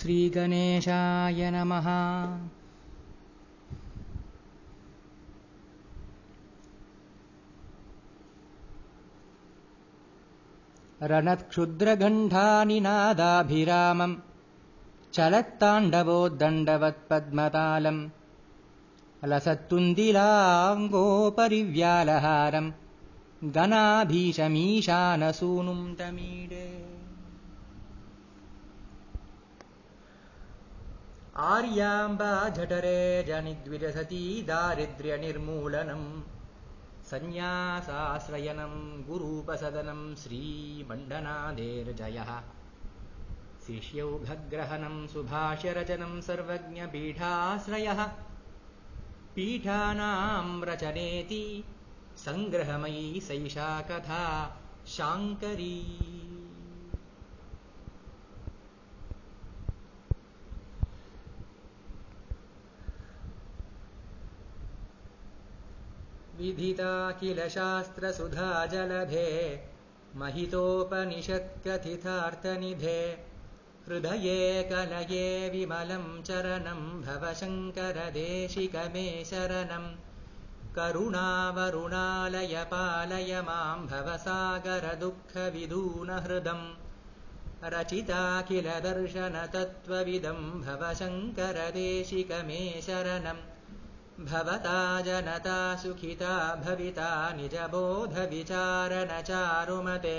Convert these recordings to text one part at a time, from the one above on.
श्रीगणेशाय नमः। रणत्क्षुद्रगण्ठानिनादाभिरामम् चलत्ताण्डवोद्दण्डवत्पद्मतालम् लसत्तुन्दिलाङ्गोपरिव्यालहारम् गणाभीशमीशानसूनुं तमीडे आर्याम्बा जठरे जनिद्विरसती दारिद्र्यनिर्मूलनम् सन्न्यासाश्रयणं गुरूपसदनं श्रीमण्डनादेर्जयः। शिष्यौघग्रहणं सुभाष्यरचनं सर्वज्ञपीठाश्रयः। पीठानां रचनेति सङ्ग्रहमयी सैषा कथा शाङ्करी विधिता किल शास्त्रसुधा जलधे महितोपनिषत्कथितार्थनिधे हृदये कलये विमलं चरणं भवशङ्करदेशिकमे शरणम् करुणावरुणालय पालय मां भवसागरदुःखविदूनहृदम्। रचिता किल दर्शनतत्त्वविदं भवशङ्करदेशिकमे शरणम् भवता जनता सुखिता भविता निजबोधविचारणचारुमते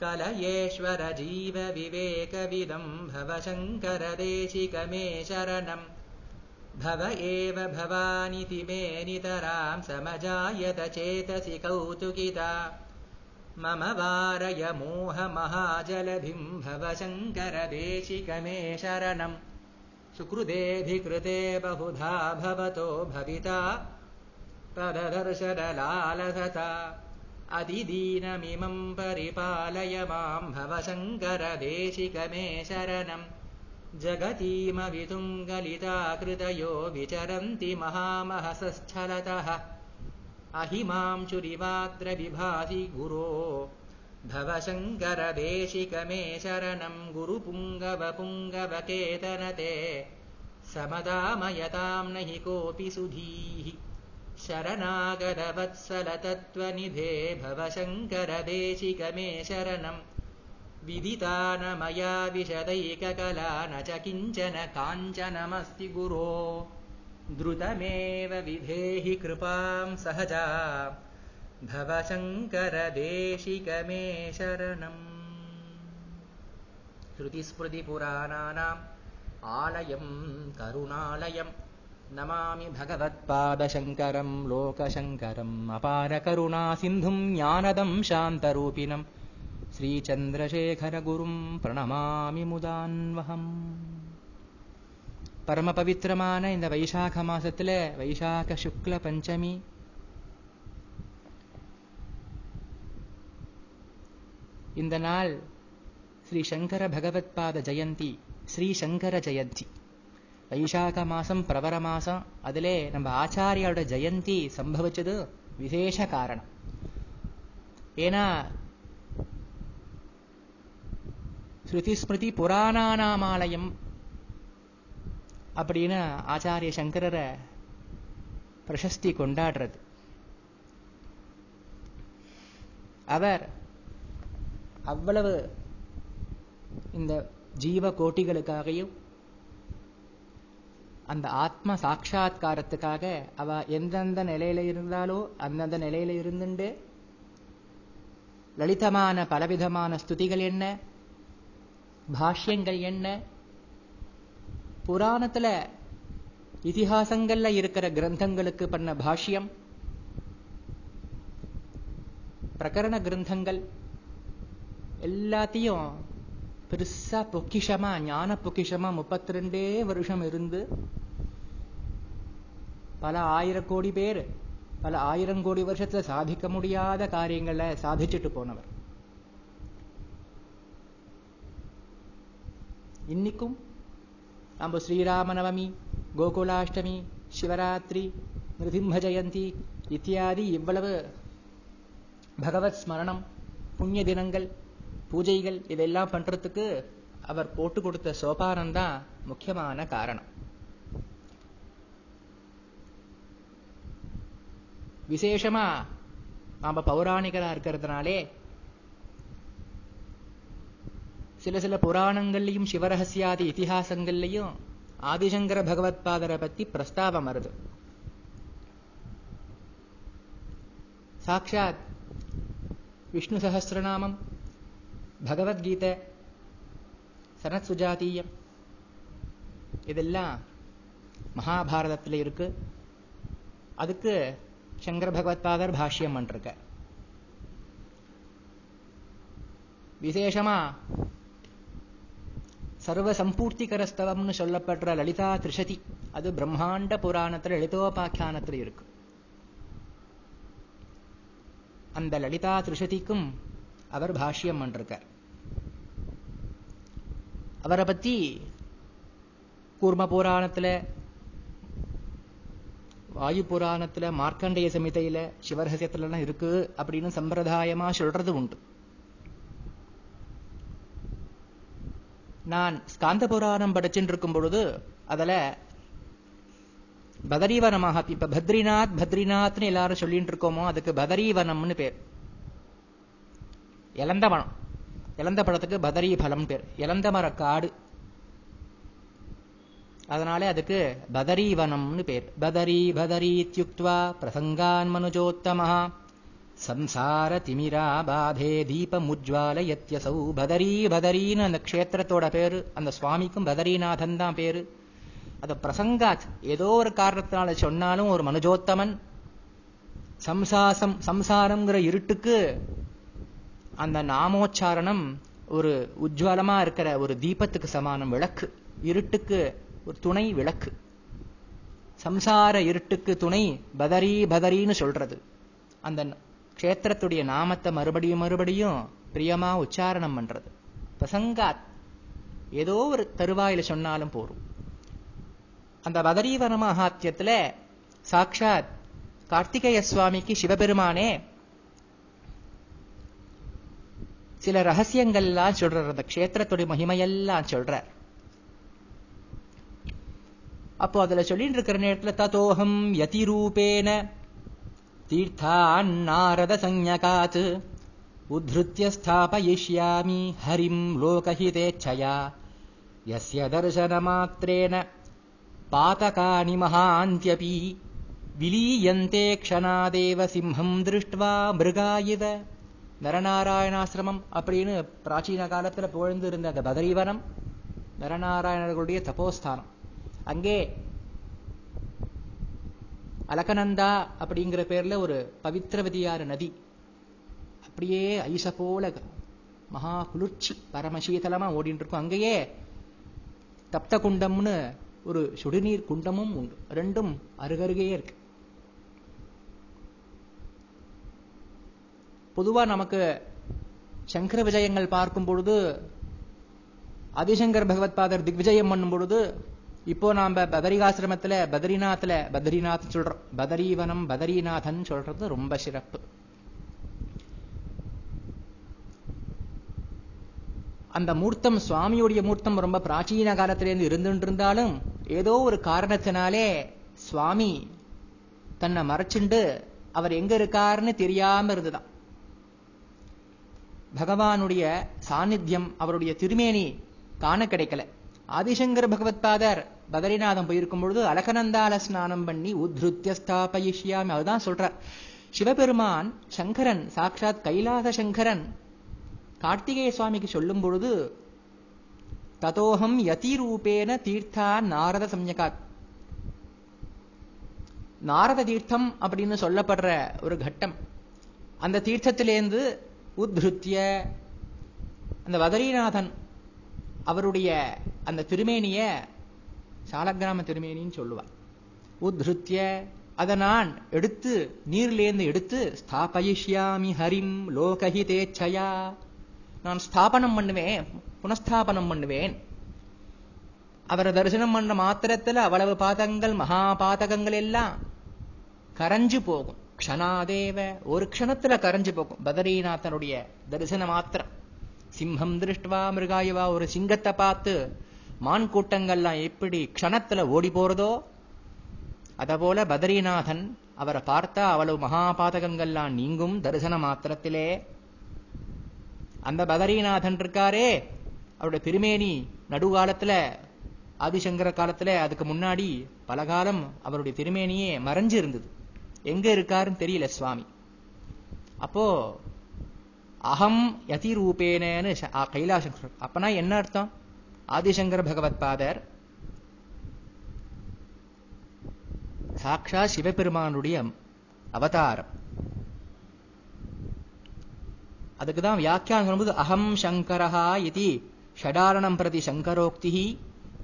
कलयेश्वर जीवविवेकविदं भवशङ्करदेशिकमे शरणम् भव एव भवानिति मे नितरां समजायत चेतसि कौतुकिता। मम वारय मोहमहाजलधिं भवशङ्करदेशिकमे शरणम् सुकृतेऽधिकृते बहुधा भवतो भविता तददर्शनलालसता। अतिदीनमिमं परिपालय मां भवशङ्करदेशिकमे शरणम् जगतीमवितुङ्गलिताकृतयो विचरन्ति महामहसश्चलतः। अहिमांशुरिवाद्रविभासि गुरो भवशङ्करदेशिकमे शरणं गुरुपुङ्गवपुङ्गवकेतनते समदामयतां न हि कोऽपि सुधीः। शरणागतवत्सलतत्त्वनिधे भवशङ्करदेशिकमे शरणम् विदिता न मया विशदैककला न च किञ्चन काञ्चनमस्ति गुरो। द्रुतमेव विधेहि कृपां सहजा भवशङ्करदेशिकमे शरणम् श्रुतिस्मृतिपुराणानाम् आलयं करुणालयं नमामि भगवत्पादशङ्करं लोकशङ्करम् अपारकरुणासिन्धुं ज्ञानदं शान्तरूपिणम् ஸ்ரீச்சந்திரசேகரகுரும் பிரணமாமி முதான்வகம் பரம பவித்திரமான இந்த வைசாக மாசத்துல வைசாக சுக்ல பஞ்சமி இந்த நாள் ஸ்ரீ சங்கர பகவத்பாத ஜெயந்தி ஸ்ரீ சங்கர ஜெயந்தி. வைசாக மாசம் பிரவர மாசம் அதிலே நம்ம ஆச்சாரியோட ஜெயந்தி சம்பவிச்சது விசேஷ காரணம். ஏன்னா ஸ்ருதி ஸ்மிருதி புராணானாமாலயம் அப்படின்னு ஆச்சாரிய சங்கரரை பிரசஸ்தி கொண்டாடுறது. அவர் அவ்வளவு இந்த ஜீவ கோட்டிகளுக்காகவும் அந்த ஆத்ம சாட்சா்காரத்துக்காக அவ எந்தெந்த நிலையில இருந்தாலோ அந்தந்த நிலையில இருந்துட்டு லலிதமான பலவிதமான ஸ்துதிகள் என்ன பாஷ்யங்கள் என்ன புராணத்துல இதிகாசங்கள்ல இருக்கிற கிரந்தங்களுக்கு பண்ண பாஷ்யம் பிரகரண கிரந்தங்கள் எல்லாத்தையும் பெருசா பொக்கிஷமா ஞான பொக்கிஷமா முப்பத்தி ரெண்டே வருஷம் இருந்து பல ஆயிரம் கோடி பேர் பல ஆயிரம் கோடி வருஷத்துல சாதிக்க முடியாத காரியங்களை சாதிச்சுட்டு போனவர். இன்னைக்கும் நம்ம ஸ்ரீராமநவமி கோகுலாஷ்டமி சிவராத்திரி நிருசிம்ம ஜெயந்தி இத்தியாதி இவ்வளவு பகவத் ஸ்மரணம் புண்ணிய தினங்கள் பூஜைகள் இதெல்லாம் பண்றதுக்கு அவர் போட்டு கொடுத்த சோபானம் தான் முக்கியமான காரணம். விசேஷமா நாம பௌராணிகரா இருக்கிறதுனாலே சில சில புராணங்கள்லையும் சிவரகசியாதி இதிகாசங்கள்லையும் ஆதிசங்கர பகவத்பாதரை பத்தி பிரஸ்தாபம் வருது. சாட்சாத் விஷ்ணு சகசிரநாமம் பகவத்கீதை சனத் சுஜாதீயம் இதெல்லாம் மகாபாரதத்தில் இருக்கு அதுக்கு சங்கர பகவத்பாதர் பாஷ்யம் பண்ணிருக்க விசேஷமா சர்வ சம்பூர்த்திகரஸ்தவம்னு சொல்லப்படுற லலிதா திரிஷதி அது பிரம்மாண்ட புராணத்துல லலிதோபாக்கியானத்துல இருக்கு அந்த லலிதா திரிஷதிக்கும் அவர் பாஷ்யம் பண்ணிருக்கார் அவரை பத்தி கூர்ம புராணத்துல வாயு புராணத்துல மார்க்கண்டேய சமிதையில சிவரகசியத்துலலாம் இருக்கு அப்படின்னு சம்பிரதாயமா சொல்றது உண்டு. நான் ஸ்காந்த புராணம் படிச்சுட்டு இருக்கும் பொழுது அதுல பதரீவனமாக இப்ப பத்ரிநாத் பத்ரிநாத்னு எல்லாரும் சொல்லிட்டு இருக்கோமோ அதுக்கு பதரீவனம்னு பேர். இளந்த மரம் இளந்த பழத்துக்கு பதரி பலம் பேர். இளந்த மர காடு அதனாலே அதுக்கு பதரீவனம்னு பேர். பதரி பதரீத்யுக்த்வா பிரசங்கான் மனுஜோத்தமஹா. சம்சார திமிரா பாதே தீபமுஜ்வாலயத்யசௌ பதரி பதரின்னு அந்த க்ஷேத்திரத்தோட பேரு அந்த சுவாமிக்கும் பதரிநாதன் தான் பேரு. அது பிரசங்காத் ஏதோ ஒரு காரணத்தினால சொன்னாலும் ஒரு மனுஜோத்தமன் சம்சாசம் சம்சாரம்ங்கிற இருட்டுக்கு அந்த நாமோச்சாரணம் ஒரு உஜ்வாலமா இருக்கிற ஒரு தீபத்துக்கு சமானம் விளக்கு. இருட்டுக்கு ஒரு துணை விளக்கு. சம்சார இருட்டுக்கு துணை பதரி பதரின்னு சொல்றது. அந்த க்ஷேத்திரத்துடைய நாமத்தை மறுபடியும் மறுபடியும் பிரியமா உச்சாரணம் பண்றது. பிரசங்காத். ஏதோ ஒரு தருவாயில சொன்னாலும் போரும். அந்த பதரீவன மகாத்தியத்துல சாட்சாத் கார்த்திகேய சுவாமிக்கு சிவபெருமானே சில ரகசியங்கள்லாம் சொல்றார். அந்த க்ஷேத்திரத்துடைய மகிமையெல்லாம் சொல்றார். அப்போ அதுல சொல்லிட்டு இருக்கிற நேரத்துல ததோகம் யதிரூபேன தீர்த்தான் நாரத சஞ்ஞகாத் உத்ருத்திய ஸ்தாபயிஷ்யாமி ஹரிம் லோகஹிதேச்சயா யஸ்ய தர்சனமாத்திரேன பாதகானி மகாந்தியபி விலீயந்தே க்ஷணாதேவ சிம்ஹம் திருஷ்டுவா மிருகா இவ நரநாராயணாசிரமம் அப்படின்னு பிராச்சீன காலத்துல புகழ்ந்து இருந்த அந்த பதரீவனம் நரநாராயணர்களுடைய தபோஸ்தானம். அங்கே அலகநந்தா அப்படிங்கிற பேர்ல ஒரு பவித்திரவதியார நதி. அப்படியே ஐச போல மகா குளிர்ச்சி பரமசீதலமா ஓடிட்டு இருக்கும் அங்கேயே தப்த குண்டம்னு ஒரு சுடுநீர் குண்டமும் உண்டு. ரெண்டும் அருகருகே இருக்கு. பொதுவா நமக்கு சங்கர விஜயங்கள் பார்க்கும் பொழுது ஆதிசங்கர் பகவத்பாதர் திக்விஜயம் பண்ணும் பொழுது இப்போ நாம பதரிகாசிரமத்துல பதரிநாத்ல பத்ரிநாத் சொல்றோம். பதரீவனம் பதரிநாதன் சொல்றது ரொம்ப சிறப்பு. அந்த மூர்த்தம் சுவாமியுடைய மூர்த்தம் ரொம்ப பிராச்சீன காலத்திலேருந்து இருந்துட்டு இருந்தாலும் ஏதோ ஒரு காரணத்தினாலே சுவாமி தன்னை மறைச்சுண்டு அவர் எங்க இருக்காருன்னு தெரியாம இருந்துதான். பகவானுடைய சாநித்தியம் அவருடைய திருமேனி காண கிடைக்கல. ஆதிசங்கர் பகவத்பாதர் பதரிநாதம் போயிருக்கும் பொழுது அலகநந்தால ஸ்நானம் பண்ணி உத்ருத்திய ஸ்தாபயிஷ்யாமி அதுதான் சொல்றார். சிவபெருமான் சங்கரன் சாட்சாத் கைலாச சங்கரன் கார்த்திகேய சுவாமிக்கு சொல்லும் பொழுது ததோகம் யதி ரூபேன தீர்த்தா நாரத சம்யகாத். நாரத தீர்த்தம் அப்படின்னு சொல்லப்படுற ஒரு கட்டம். அந்த தீர்த்தத்திலேருந்து உத்ருத்திய அந்த வதரிநாதன் அவருடைய அந்த திருமேனிய சாலக்கிராம திருமேனின்னு சொல்லுவார். உத்ருத்திய அதை நான் எடுத்து நீர்லேருந்து எடுத்து ஸ்தாபயிஷ்யாமி ஹரிம் லோகஹிதேச்சயா நான் ஸ்தாபனம் பண்ணுவேன் புனஸ்தாபனம் பண்ணுவேன். அவரை தரிசனம் பண்ண மாத்திரத்துல அவ்வளவு பாதங்கள் மகா பாதகங்கள் எல்லாம் கரைஞ்சு போகும். க்ஷணாதேவ. ஒரு க்ஷணத்துல கரைஞ்சு போகும். பதரிநாதனுடைய தரிசன மாத்திரம். சிம்ஹம் திருஷ்டுவா மிருகாயுவா ஒரு சிங்கத்தை பார்த்து மான் கூட்டங்கள்லாம் எப்படி க்ஷணத்துல ஓடி போறதோ அதபோல பதரிநாதன் அவரை பார்த்தா அவ்வளவு மகாபாதகங்கள்லாம் நீங்கும் தரிசன மாத்திரத்திலே. அந்த பதரிநாதன் இருக்காரே அவருடைய திருமேனி நடுகாலத்துல ஆதிசங்கர காலத்துல அதுக்கு முன்னாடி பல காலம் அவருடைய திருமேனியே மறைஞ்சு இருந்தது எங்க இருக்காருன்னு தெரியல சுவாமி. அப்போ அகம் யதி ரூபேனன்னு கைலாசம் அப்பனா என்ன அர்த்தம்? ஆதிசங்கர பகவத் பாதர் சாக்ஷா சிவபெருமானுடைய அவதாரம். அதுக்கு தான் வியாக்கியானம் சொல்லும்போது அகம் சங்கரஹா இது ஷடாரணம் பிரதி சங்கரோக்தி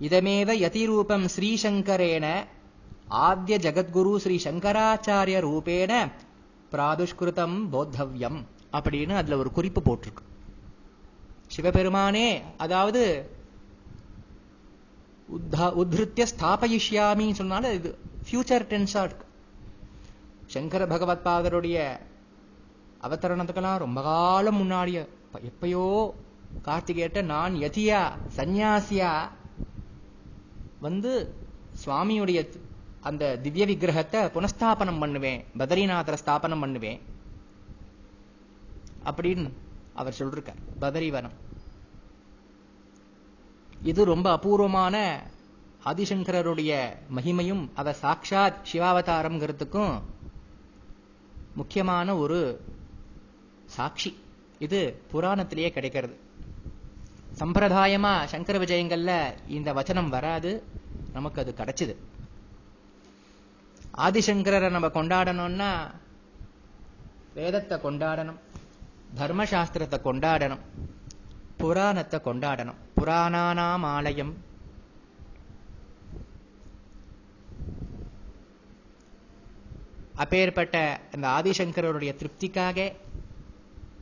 இதமேவ யதிரூபம் ஸ்ரீசங்கரேன ஆத்ய ஜகத்குரு ஸ்ரீ சங்கராச்சாரிய ரூபேன பிராதுஷ்கிருதம் போத்தவ்யம் அப்படின்னு அதுல ஒரு குறிப்பு போட்டிருக்கு. சிவபெருமானே அதாவது உத்ருத்திய ஸ்தாபயிஷ்யாமின்னு சொன்னாலும் இது ஃபியூச்சர் டென்ஸா இருக்கு. சங்கர பகவத் பாதருடைய அவதரணத்துக்கெல்லாம் ரொம்ப காலம் முன்னாடிய எப்பயோ கார்த்திகேட்ட நான் யதியா சந்நியாசியா வந்து சுவாமியுடைய அந்த திவ்ய விக்கிரகத்தை புனஸ்தாபனம் பண்ணுவேன் பதரிநாதரை ஸ்தாபனம் பண்ணுவேன். அப்படின்னு அவர் சொல்றார் பதரிவனம். இது ரொம்ப அபூர்வமான ஆதிசங்கரருடைய மகிமையும் அவர் சாட்சாத் சிவாவதாரம்ங்கிறதுக்கும் முக்கியமான ஒரு சாட்சி. இது புராணத்திலேயே கிடைக்கிறது. சம்பிரதாயமா சங்கர விஜயங்கள்ல இந்த வச்சனம் வராது நமக்கு அது கிடைச்சது. ஆதிசங்கரரை நம்ம கொண்டாடணும்னா வேதத்தை கொண்டாடணும் தர்மசாஸ்திரத்தை கொண்டாடணும் புராணத்தை கொண்டாடணும். புராணானாம் ஆலயம். அப்பேற்பட்ட அந்த ஆதிசங்கரருடைய திருப்திக்காக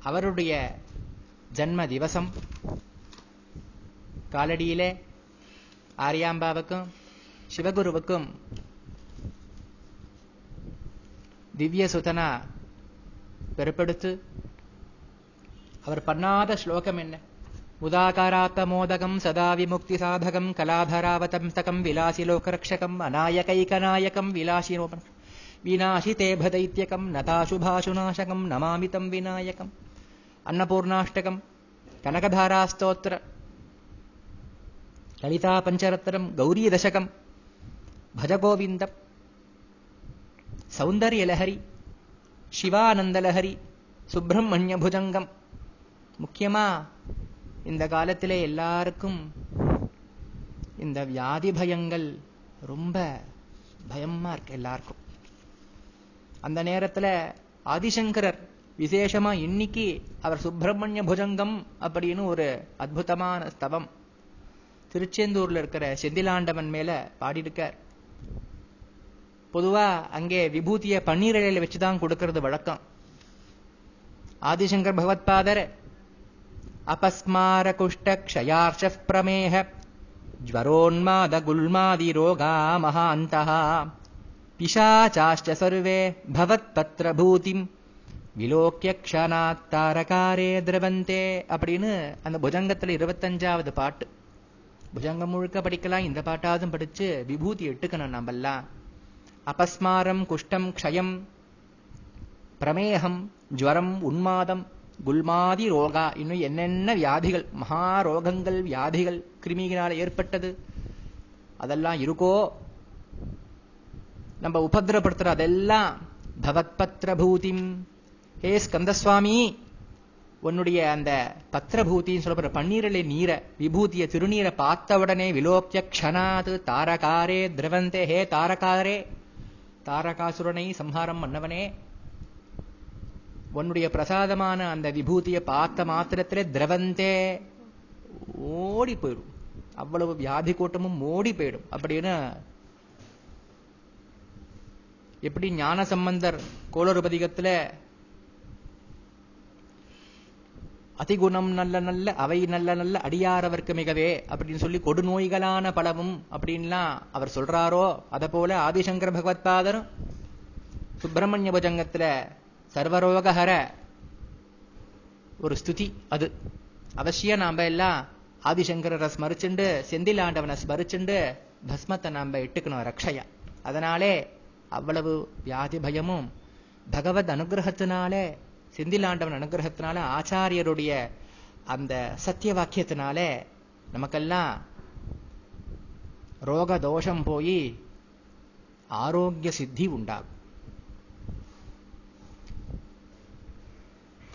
அவருடைய ஜன்ம திவசம். காலடியிலே ஆரியாம்பாவுக்கும் சிவகுருவுக்கும் திவ்ய சுதனா பெருப்படுத்து. அவர் பண்ணாத ஸ்லோகம் என்ன? உதாகாராத்தமோதகம் சதா விமுக்தி சாதகம் கலாதராவதம்சகம் விலாசி லோகரக்ஷகம் அநாயகைகநாயகம் விலாசி விநாசி தேபதைத்யகம் நதாசுபாசுநாசகம் நமாமிதம் விநாயகம் அன்னபூர்ணாஷ்டகம் கனகதாராஸ்தோத்திர லலிதா பஞ்சரத்னம் கௌரி தசகம் பஜகோவிந்தம் சௌந்தர்யலஹரி சிவானந்தலஹரி சுப்பிரமணிய புஜங்கம் முக்கியமா இந்த காலத்திலே எல்லாருக்கும் இந்த வியாதி பயங்கள் ரொம்ப பயமா இருக்கு எல்லாருக்கும். அந்த நேரத்துல ஆதிசங்கரர் விசேஷமா இன்னைக்கு அவர் சுப்பிரமணிய புஜங்கம் அப்படின்னு ஒரு அற்புதமான ஸ்தவம் திருச்செந்தூர்ல இருக்கிற செந்திலாண்டவன் மேல பாடியிருக்கார். பொதுவா அங்கே விபூதிய பன்னீர் இலையில வச்சுதான் கொடுக்கறது வழக்கம். ஆதிசங்கர் பகவத்பாதர் அபஸ்மார குஷ்ட க்ஷயார்ஷ பிரமேக ஜ்வரோன்மாத குல்மாதி ரோகா மகாந்தः பிசாச்சாஷ்ட சர்வே பவத் பத்ர பூதிம் விலோக்கிய க்ஷணாத் தாரகாரே திரவந்தே அப்படின்னு அந்த புஜங்கத்துல இருபத்தஞ்சாவது பாட்டு. புஜங்கம் முழுக்க படிக்கலாம் இந்த பாட்டாவதும் படிச்சு விபூதி எட்டுக்கணும் நம்மெல்லாம். அபஸ்மாரம் குஷ்டம் க்ஷயம் பிரமேகம் ஜுவரம் உன்மாதம் குல்மாதி ரோகா இன்னும் என்னென்ன வியாதிகள் மகா ரோகங்கள் வியாதிகள் கிருமியினால் ஏற்பட்டது அதெல்லாம் இருக்கோ? நம்ம உபதிரப்படுத்துற அதெல்லாம் பவத் பத்ரபூதிம் ஹே ஸ்கந்தசுவாமி உன்னுடைய அந்த பத்திரபூத்தின்னு சொல்லப்படுற பன்னீரலை நீரை விபூதிய திருநீரை பார்த்த உடனே விலோப்பிய க்ஷணாது தாரகாரே திரவந்தே ஹே தாரகாரே. தாரகாசுரனை சம்ஹாரம் பண்ணவனே. உன்னுடைய பிரசாதமான அந்த விபூதியை பார்த்த மாத்திரத்திலே திரவந்தே. ஓடி போயிடும். அவ்வளவு வியாதி கூட்டமும் ஓடி போயிடும். அப்படின்னு எப்படி ஞான சம்பந்தர் கோளறுபதிகத்துல அதிகுணம் நல்ல நல்ல அவை நல்ல நல்ல அடியாரவர்க்கு மிகவே அப்படின்னு சொல்லி கொடுநோய்களான பலவும் அப்படின்லாம் அவர் சொல்றாரோ? அதை போல ஆதிசங்கர பகவத்பாதரும் சுப்பிரமணிய புஜங்கத்துல சர்வரோகஹர ஒரு ஸ்துதி அது. அவசியம் நாம எல்லாம் ஆதிசங்கரரை ஸ்மரிச்சுண்டு செந்தில் ஆண்டவனை ஸ்மரிச்சுண்டு பஸ்மத்தை நாம இட்டுக்கணும் ரக்ஷையா. அதனாலே அவ்வளவு வியாதி பயமும் பகவத் அனுகிரகத்தினாலே செந்திலாண்டவன் அனுகிரகத்தினால ஆச்சாரியருடைய அந்த சத்திய வாக்கியத்தினால நமக்கெல்லாம் ரோக தோஷம் போய் ஆரோக்கிய சித்தி உண்டாகும்.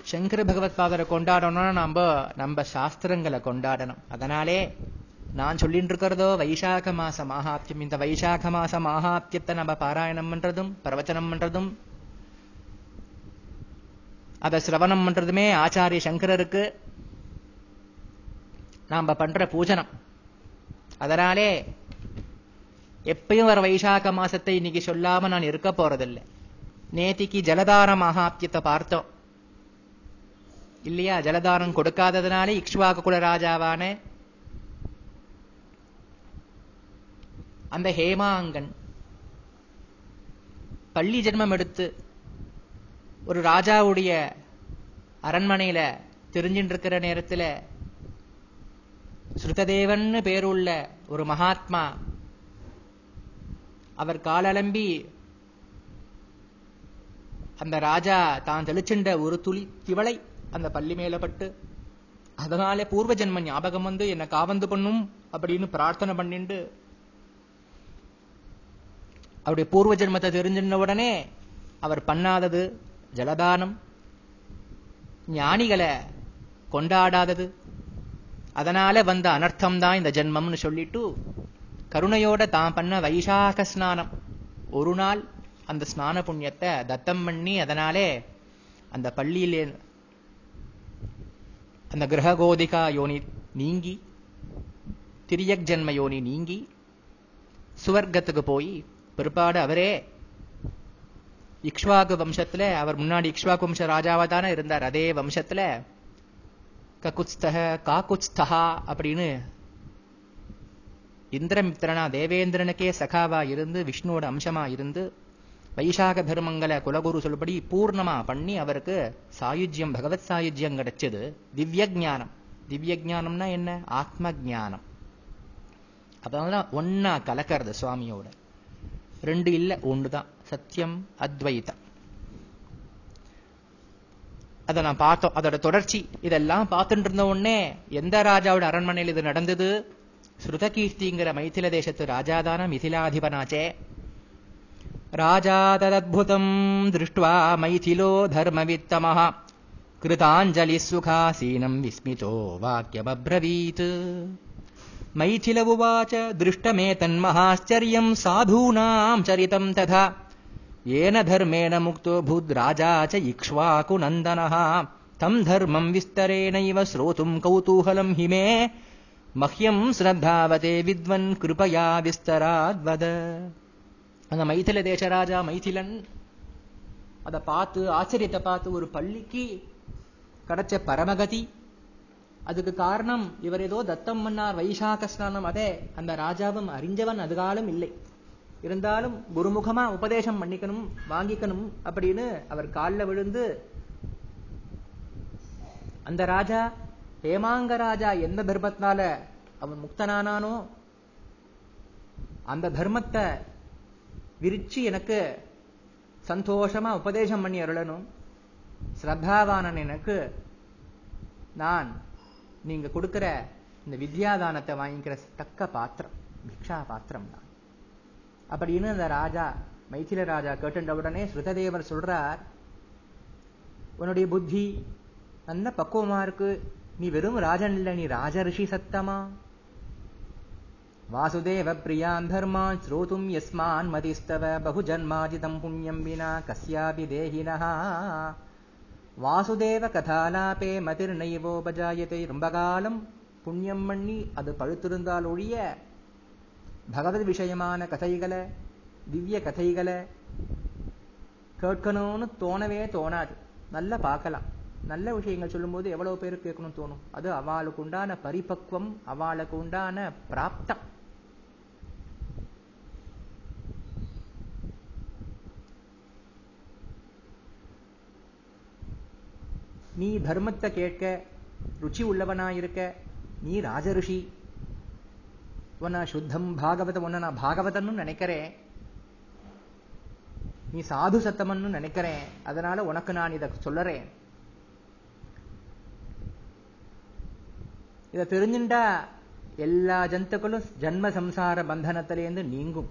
சங்கர பகவத் பாதரை கொண்டாடணும்னா நம்ம நம்ம சாஸ்திரங்களை கொண்டாடணும். அதனாலே நான் சொல்லிட்டு இருக்கிறதோ வைசாக மாச மகாத்தியம் இந்த வைசாக மாச மகாத்தியத்தை நம்ம பாராயணம் பண்றதும் பிரவச்சனம் பண்றதும் அதை சிரவணம் பண்றதுமே ஆச்சாரிய சங்கரருக்கு. நாம பண்ற பூஜனம். அதனாலே எப்பயும் வர வைசாக மாசத்தை இன்னைக்கு சொல்லாம நான் இருக்க போறதில்லை. நேத்திக்கு ஜலதார மகாத்தியத்தை பார்த்தோம். இல்லையா? ஜலதாரம் கொடுக்காததுனாலே இக்ஷ்வாக குல ராஜாவான அந்த ஹேமாங்கன் பள்ளி ஜென்மம் எடுத்து ஒரு ராஜாவுடைய அரண்மனையில தெரிஞ்சிட்டு இருக்கிற நேரத்துல ஸ்ருததேவன் பேருள்ள ஒரு மகாத்மா அவர் காலலம்பி அந்த ராஜா தான் தெளிச்சின்ற ஒரு துளி திவளை அந்த பள்ளி மேல பட்டு அதனால பூர்வ ஜென்ம ஞாபகம் வந்து என்னை காவந்து பண்ணும் அப்படின்னு பிரார்த்தனை பண்ணிண்டு அவருடைய பூர்வ ஜென்மத்தை தெரிஞ்சின உடனே அவர் பண்ணாதது ஜலதானம். ஞானிகளை கொண்டாடாதது. அதனால வந்த அனர்த்தம் தான் இந்த ஜென்மம்னு சொல்லிட்டு கருணையோட தான் பண்ண வைசாக ஸ்நானம். ஒரு நாள் அந்த ஸ்நான புண்ணியத்தை தத்தம் பண்ணி அதனாலே அந்த பள்ளியிலே அந்த கிரககோதிகா யோனி நீங்கி திரியக் ஜென்ம யோனி நீங்கி சுவர்க்கத்துக்கு போய் பிற்பாடு அவரே இக்ஷ்வாகு வம்சத்துல அவர் முன்னாடி இக்ஷ்வாகு வம்ச ராஜாவா தானே இருந்தார். அதே வம்சத்துல ககுத்ஸ்தக காகுத்ஸ்தகா அப்படின்னு இந்திரமித்திரனா தேவேந்திரனுக்கே சகாவா இருந்து விஷ்ணுவோட அம்சமா இருந்து வைசாக தர்மங்களை குலகுரு சொல்படி பூர்ணமா பண்ணி அவருக்கு சாயுஜ்யம் பகவத் சாயுஜ்யம் கிடைச்சது. திவ்ய ஜானம் திவ்ய ஜானம்னா என்ன? ஆத்ம ஜானம் அதனாலதான் ஒன்னா கலக்கிறது சுவாமியோட. ரெண்டு இல்ல ஒண்ணுதான். சத்தியம் அத்வைதம் அதை நான் பார்த்தோம். அதோட தொடர்ச்சி. இதெல்லாம் பார்த்துட்டு இருந்த உடனே எந்த ராஜாவோட அரண்மனையில் இது நடந்தது? ஸ்ருதகீர்த்திங்கிற மைथिல தேசத்து ராஜாதான மிதிலாதிபனாச்சே. ராஜா ததத்புதம் திருஷ்டுவா மைதிலோ தர்மவித்தமஹ. கிருதாஞ்சலி சுகாசீனம் விஸ்மிதோ வாக்கியமப்ரவீத் மைதில உவாச்ச திருஷ்டமே தன்மஹாச்சரியம் சாதூனாம் சரிதம் ததா येन धर्मेण मुक्तो भूद्राजा च इक्ष्वाकुनन्दनः तं धर्मं विस्तरेणैव श्रोतुं कौतूहलं हि मे। मह्यं श्रद्धावते विद्वन् कृपया विस्तराद्वद। அந்த மைथिल தேசராஜா மைथिलன் அதை பார்த்து ஆச்சரியத்தை பார்த்து ஒரு பள்ளிக்கு கிடைச்ச பரமகதி அதுக்கு காரணம் இவர் ஏதோ தத்தம் மன்னார் வைசாக ஸ்நானம் அதே அந்த ராஜாவும் அறிஞ்சவன் அதுகாலம் இல்லை. இருந்தாலும் குருமுகமா உபதேசம் பண்ணிக்கணும் வாங்கிக்கணும் அப்படின்னு அவர் காலில் விழுந்து அந்த ராஜா ஹேமாங்க ராஜா எந்த தர்மத்தினால அவன் முக்தனானானோ அந்த தர்மத்தை விரிச்சு எனக்கு சந்தோஷமா உபதேசம் பண்ணி அருளணும். ஸ்ரத்தாவானன் எனக்கு நான் நீங்க கொடுக்கிற இந்த வித்யாதானத்தை வாங்கிக்கிற தக்க பாத்திரம் பிக்ஷா பாத்திரம் தான் அப்படின்னு அந்த ராஜா மைथिல ராஜா கேட்டுண்ட உடனே ஸ்ருததேவர் சொல்றார் உன்னுடைய புத்தி நல்ல பக்குவமா இருக்கு. நீ வெறும் ராஜன் இல்லை நீ ராஜரிஷி சத்தமா? வாசுதேவ பிரியான் தர்மான் ஸ்ரோதும் எஸ்மான் மதிஸ்தவ பகுஜன்மாஜிதம் புண்ணியம் வினா கஸ்யாபி தேகினா வாசுதேவ கதாலாபே மதிர் நைவோபஜாயத்தை ரொம்ப காலம் புண்ணியம் பண்ணி அது பழுத்திருந்தால் ஒழிய பகவத் விஷயமான கதைகளை திவ்ய கதைகளை கேட்கணும்னு தோணவே தோணாது நல்லா பார்க்கலாம் நல்ல விஷயங்கள் சொல்லும்போது எவ்வளவு பேர் கேட்கணும்னு தோணும் அது அவளுக்கு உண்டான பரிபக்வம் அவளுக்கு உண்டான பிராப்தம் நீ தர்மத்தை கேட்க ருச்சி உள்ளவனா இருக்க நீ ராஜரிஷி உன்னை சுத்தம் பாகவதம் உன்னை நான் பாகவதன்னு நினைக்கிறேன் நீ சாது சத்தம்னு நினைக்கிறேன் அதனால உனக்கு நான் இதை சொல்லறேன் இதை தெரிஞ்சுட்டா எல்லா ஜந்துக்களும் ஜன்ம சம்சார பந்தனத்திலேருந்து நீங்கும்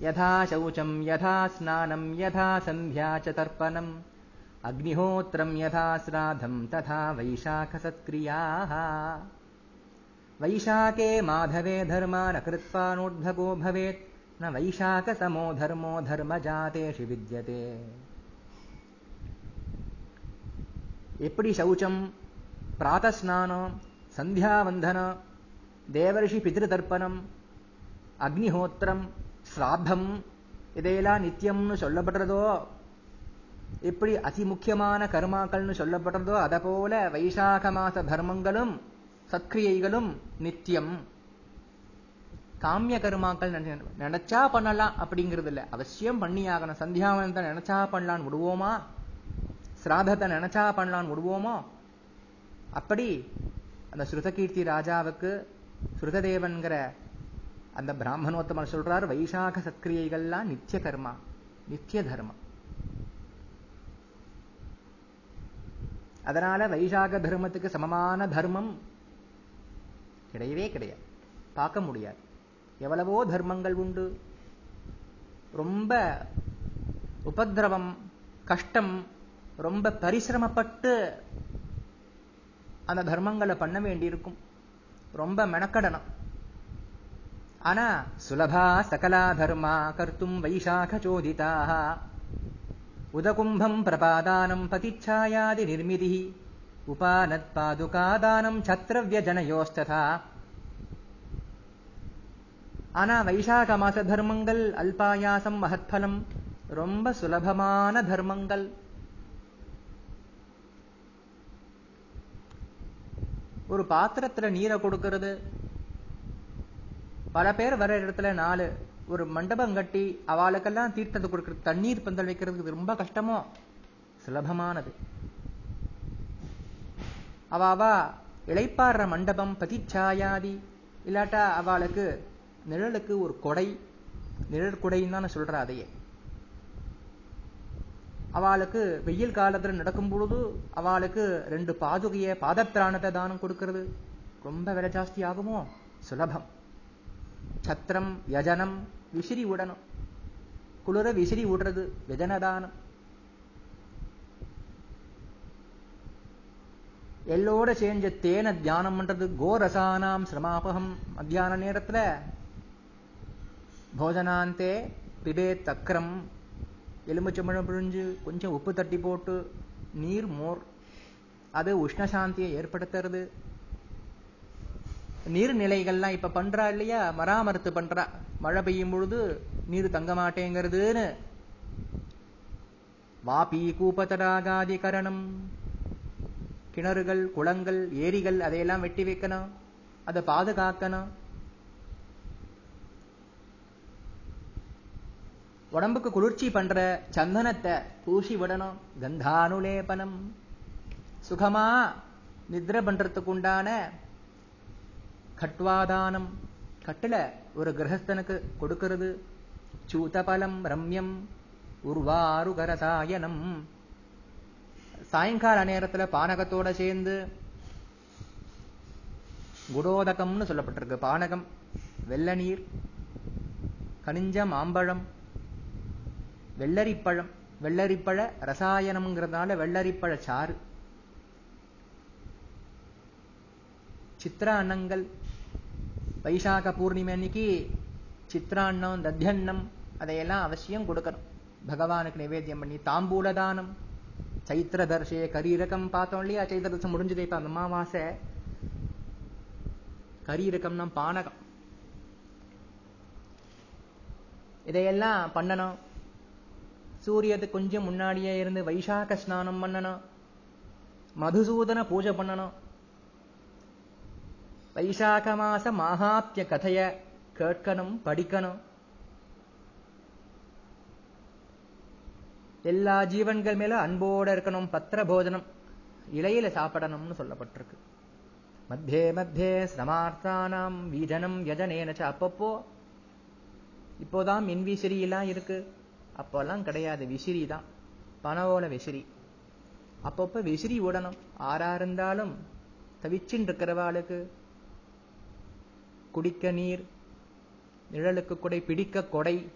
யதா சௌச்சம் யதா ஸ்நானம் யதா சந்தியா ச தர்ப்பணம் அக்னிஹோத்திரம் யதா ஸ்ராதம் ததா வைசாக சத்கிரியாக वैशाखे माधवे धर्मान कृत्वा नोद्भगो भवेत्। न वैशाखतमो धर्मो धर्मजातेषु विद्यते। எப்படி சௌச்சம் பிராத்தஸ்நானம் சந்தியாவந்தனம் தேவரிஷி பிதிருதர்ப்பணம் அக்னிஹோத்திரம் ஸ்ராத்தம் இதையெல்லாம் நித்தியம்னு சொல்லப்படுறதோ எப்படி அதி முக்கியமான கர்மாக்கள்னு சொல்லப்படுறதோ அதை போல வைசாக மாச தர்மங்களும் சத்கிரியைகளும் நித்தியம். காமிய கருமாக்கள் நினைச்சா பண்ணலாம் அப்படிங்கிறது இல்லை அவசியம் பண்ணியாகணும். சந்தியாவனத்தை நினைச்சா பண்ணலான்னு விடுவோமா? சிராதத்தை நினைச்சா பண்ணலான்னு விடுவோமோ? அப்படி அந்த ஸ்ருதகீர்த்தி ராஜாவுக்கு ஸ்ருததேவன்கிற அந்த பிராமணோத்தமர் சொல்றார் வைசாக சத்கிரியைகள்லாம் நித்திய கர்மா நித்திய தர்மம். அதனால வைசாக தர்மத்துக்கு சமமான தர்மம் கிடையவே கிடையாது. பார்க்க முடியாது. எவ்வளவோ தர்மங்கள் உண்டு. ரொம்ப உபதிரவம் கஷ்டம் ரொம்ப பரிசிரமப்பட்டு அந்த தர்மங்களை பண்ண வேண்டியிருக்கும். ரொம்ப மெனக்கடணும். ஆனா சுலபா சகலா தர்மா கர்த்தும் வைசாக சோதிதாக உதகும்பம் பிரபாதானம் பதிச்சாயாதி நிர்மிதி. உபானத்பாதுகாதானம் சத்திரவியஜனயோஸ்ததா ஆனா வைசாக மாச தர்மங்கள் அல்பாயாசம் மகத்பலம் ரொம்ப சுலபமான தர்மங்கள். ஒரு பாத்திரத்துல நீரை கொடுக்கறது. பல பேர் வர இடத்துல நாலு ஒரு மண்டபம் கட்டி அவளுக்கெல்லாம் தீர்த்தத்தை கொடுக்கறது. தண்ணீர் பந்தல் வைக்கிறதுக்கு ரொம்ப கஷ்டமோ? சுலபமானது. அவாவா அவ இளைப்பாடுற மண்டபம் பதிச்சாயாதி. இல்லாட்டா அவளுக்கு நிழலுக்கு ஒரு கொடை. நிழல் தானே தான் அதையே. அவளுக்கு வெயில் காலத்துல நடக்கும் பொழுது அவளுக்கு ரெண்டு பாதுகைய பாதத்திராணத்தை தானம் கொடுக்கிறது. ரொம்ப விலை ஜாஸ்தி ஆகுமோ? சுலபம். சத்திரம் யஜனம் விசிறி விடணும் குளிர விசிறி விடுறது விஜனதானம். எல்லோட சேர்ந்து தேன தியானம் பண்றது கோரசானாம் சிரமாபகம் மத்தியான நேரத்துல. போஜனாந்தே பிபே தக்கரம் எலும்புச்சம்பழம் பிழிஞ்சு கொஞ்சம் உப்பு தட்டி போட்டு நீர் மோர். அது உஷ்ணசாந்தியை ஏற்படுத்துறது. நீர்நிலைகள்லாம் இப்ப பண்றா இல்லையா? மராமரத்து பண்றா. மழை பெய்யும் பொழுது நீர் தங்க மாட்டேங்கிறதுன்னு. வாபி கூப்பதடாகாதி கரணம் கிணறுகள் குளங்கள் ஏரிகள் அதையெல்லாம் வெட்டி வைக்கணும். அதை பாதுகாக்கணும். உடம்புக்கு குளிர்ச்சி பண்ற சந்தனத்தை பூசி விடணும். கந்தானுலேபனம். சுகமா நித்ரை பண்றதுக்கு உண்டான கட்வாதானம். கட்டுல ஒரு கிரகஸ்தனுக்கு கொடுக்கிறது. சூதபலம் ரம்யம். உருவாருகரசாயனம். சாயங்கால நேரத்துல பானகத்தோட சேர்ந்து குடோதகம்னு சொல்லப்பட்டிருக்கு. பானகம் வெள்ள நீர் கனிஞ்ச மாம்பழம் வெள்ளரிப்பழம் வெள்ளரிப்பழ ரசாயனம்ங்கிறதுனால வெள்ளரிப்பழ சாறு சித்ராண்ணங்கள் வைசாக பூர்ணிமை அன்னைக்கு சித்திராண்ணம் தத்தியன்னம் அதையெல்லாம் அவசியம் கொடுக்கணும். பகவானுக்கு நிவேத்தியம் பண்ணி தாம்பூல தானம் சைத்திர தர்ஷே கரீரகம் பார்த்தோம் இல்லையா? சைத்திர தர்ஷம் முடிஞ்சது இப்ப அந்த அமாவாசை. கரீரகம்னா பானகம். இதையெல்லாம் பண்ணணும். சூரியத்துக்கு கொஞ்சம் முன்னாடியே இருந்து வைசாக ஸ்நானம் பண்ணணும். மதுசூதன பூஜை பண்ணணும். வைசாக மாச மாகாத்திய கதைய கேட்கணும் படிக்கணும். எல்லா ஜீவன்கள் மேல அன்போட இருக்கணும் பத்திர போஜனம் இலையில சாப்பிடணும்னு சொல்லப்பட்டிருக்கு. மத்தியே மத்தியே சிரமார்த்தானாம் வீஜனம் யஜனேனச்ச அப்பப்போ. இப்போதான் மின் விசிறி எல்லாம் இருக்கு. அப்போல்லாம் கிடையாது விசிறி தான். பனவோல விசிறி. அப்பப்ப விசிறி ஓடணும் ஆறா இருந்தாலும் தவிச்சுன்னு இருக்கிறவாளுக்கு குடிக்க நீர் நிழலுக்கு கொடை பிடிக்க கொடை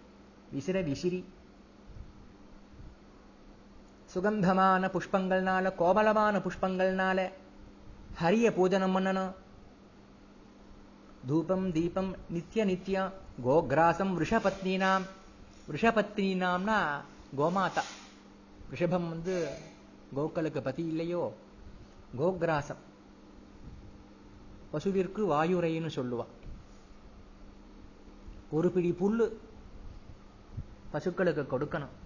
விசிற விசிறி. சுகந்தமான புஷ்பங்கள்னால கோமலமான புஷ்பங்கள்னால ஹரிய பூஜனம் பண்ணணும். தூபம் தீபம் நித்திய நித்தியம் கோகிராசம் ரிஷபத்னீனாம். ரிஷபத்னீனாம்னா கோமாதா. ரிஷபம் வந்து கோக்களுக்கு பதி இல்லையோ? கோகிராசம். பசுவிற்கு வாயுரைன்னு சொல்லுவா. ஒரு பிடி புல்லு பசுக்களுக்கு கொடுக்கணும்.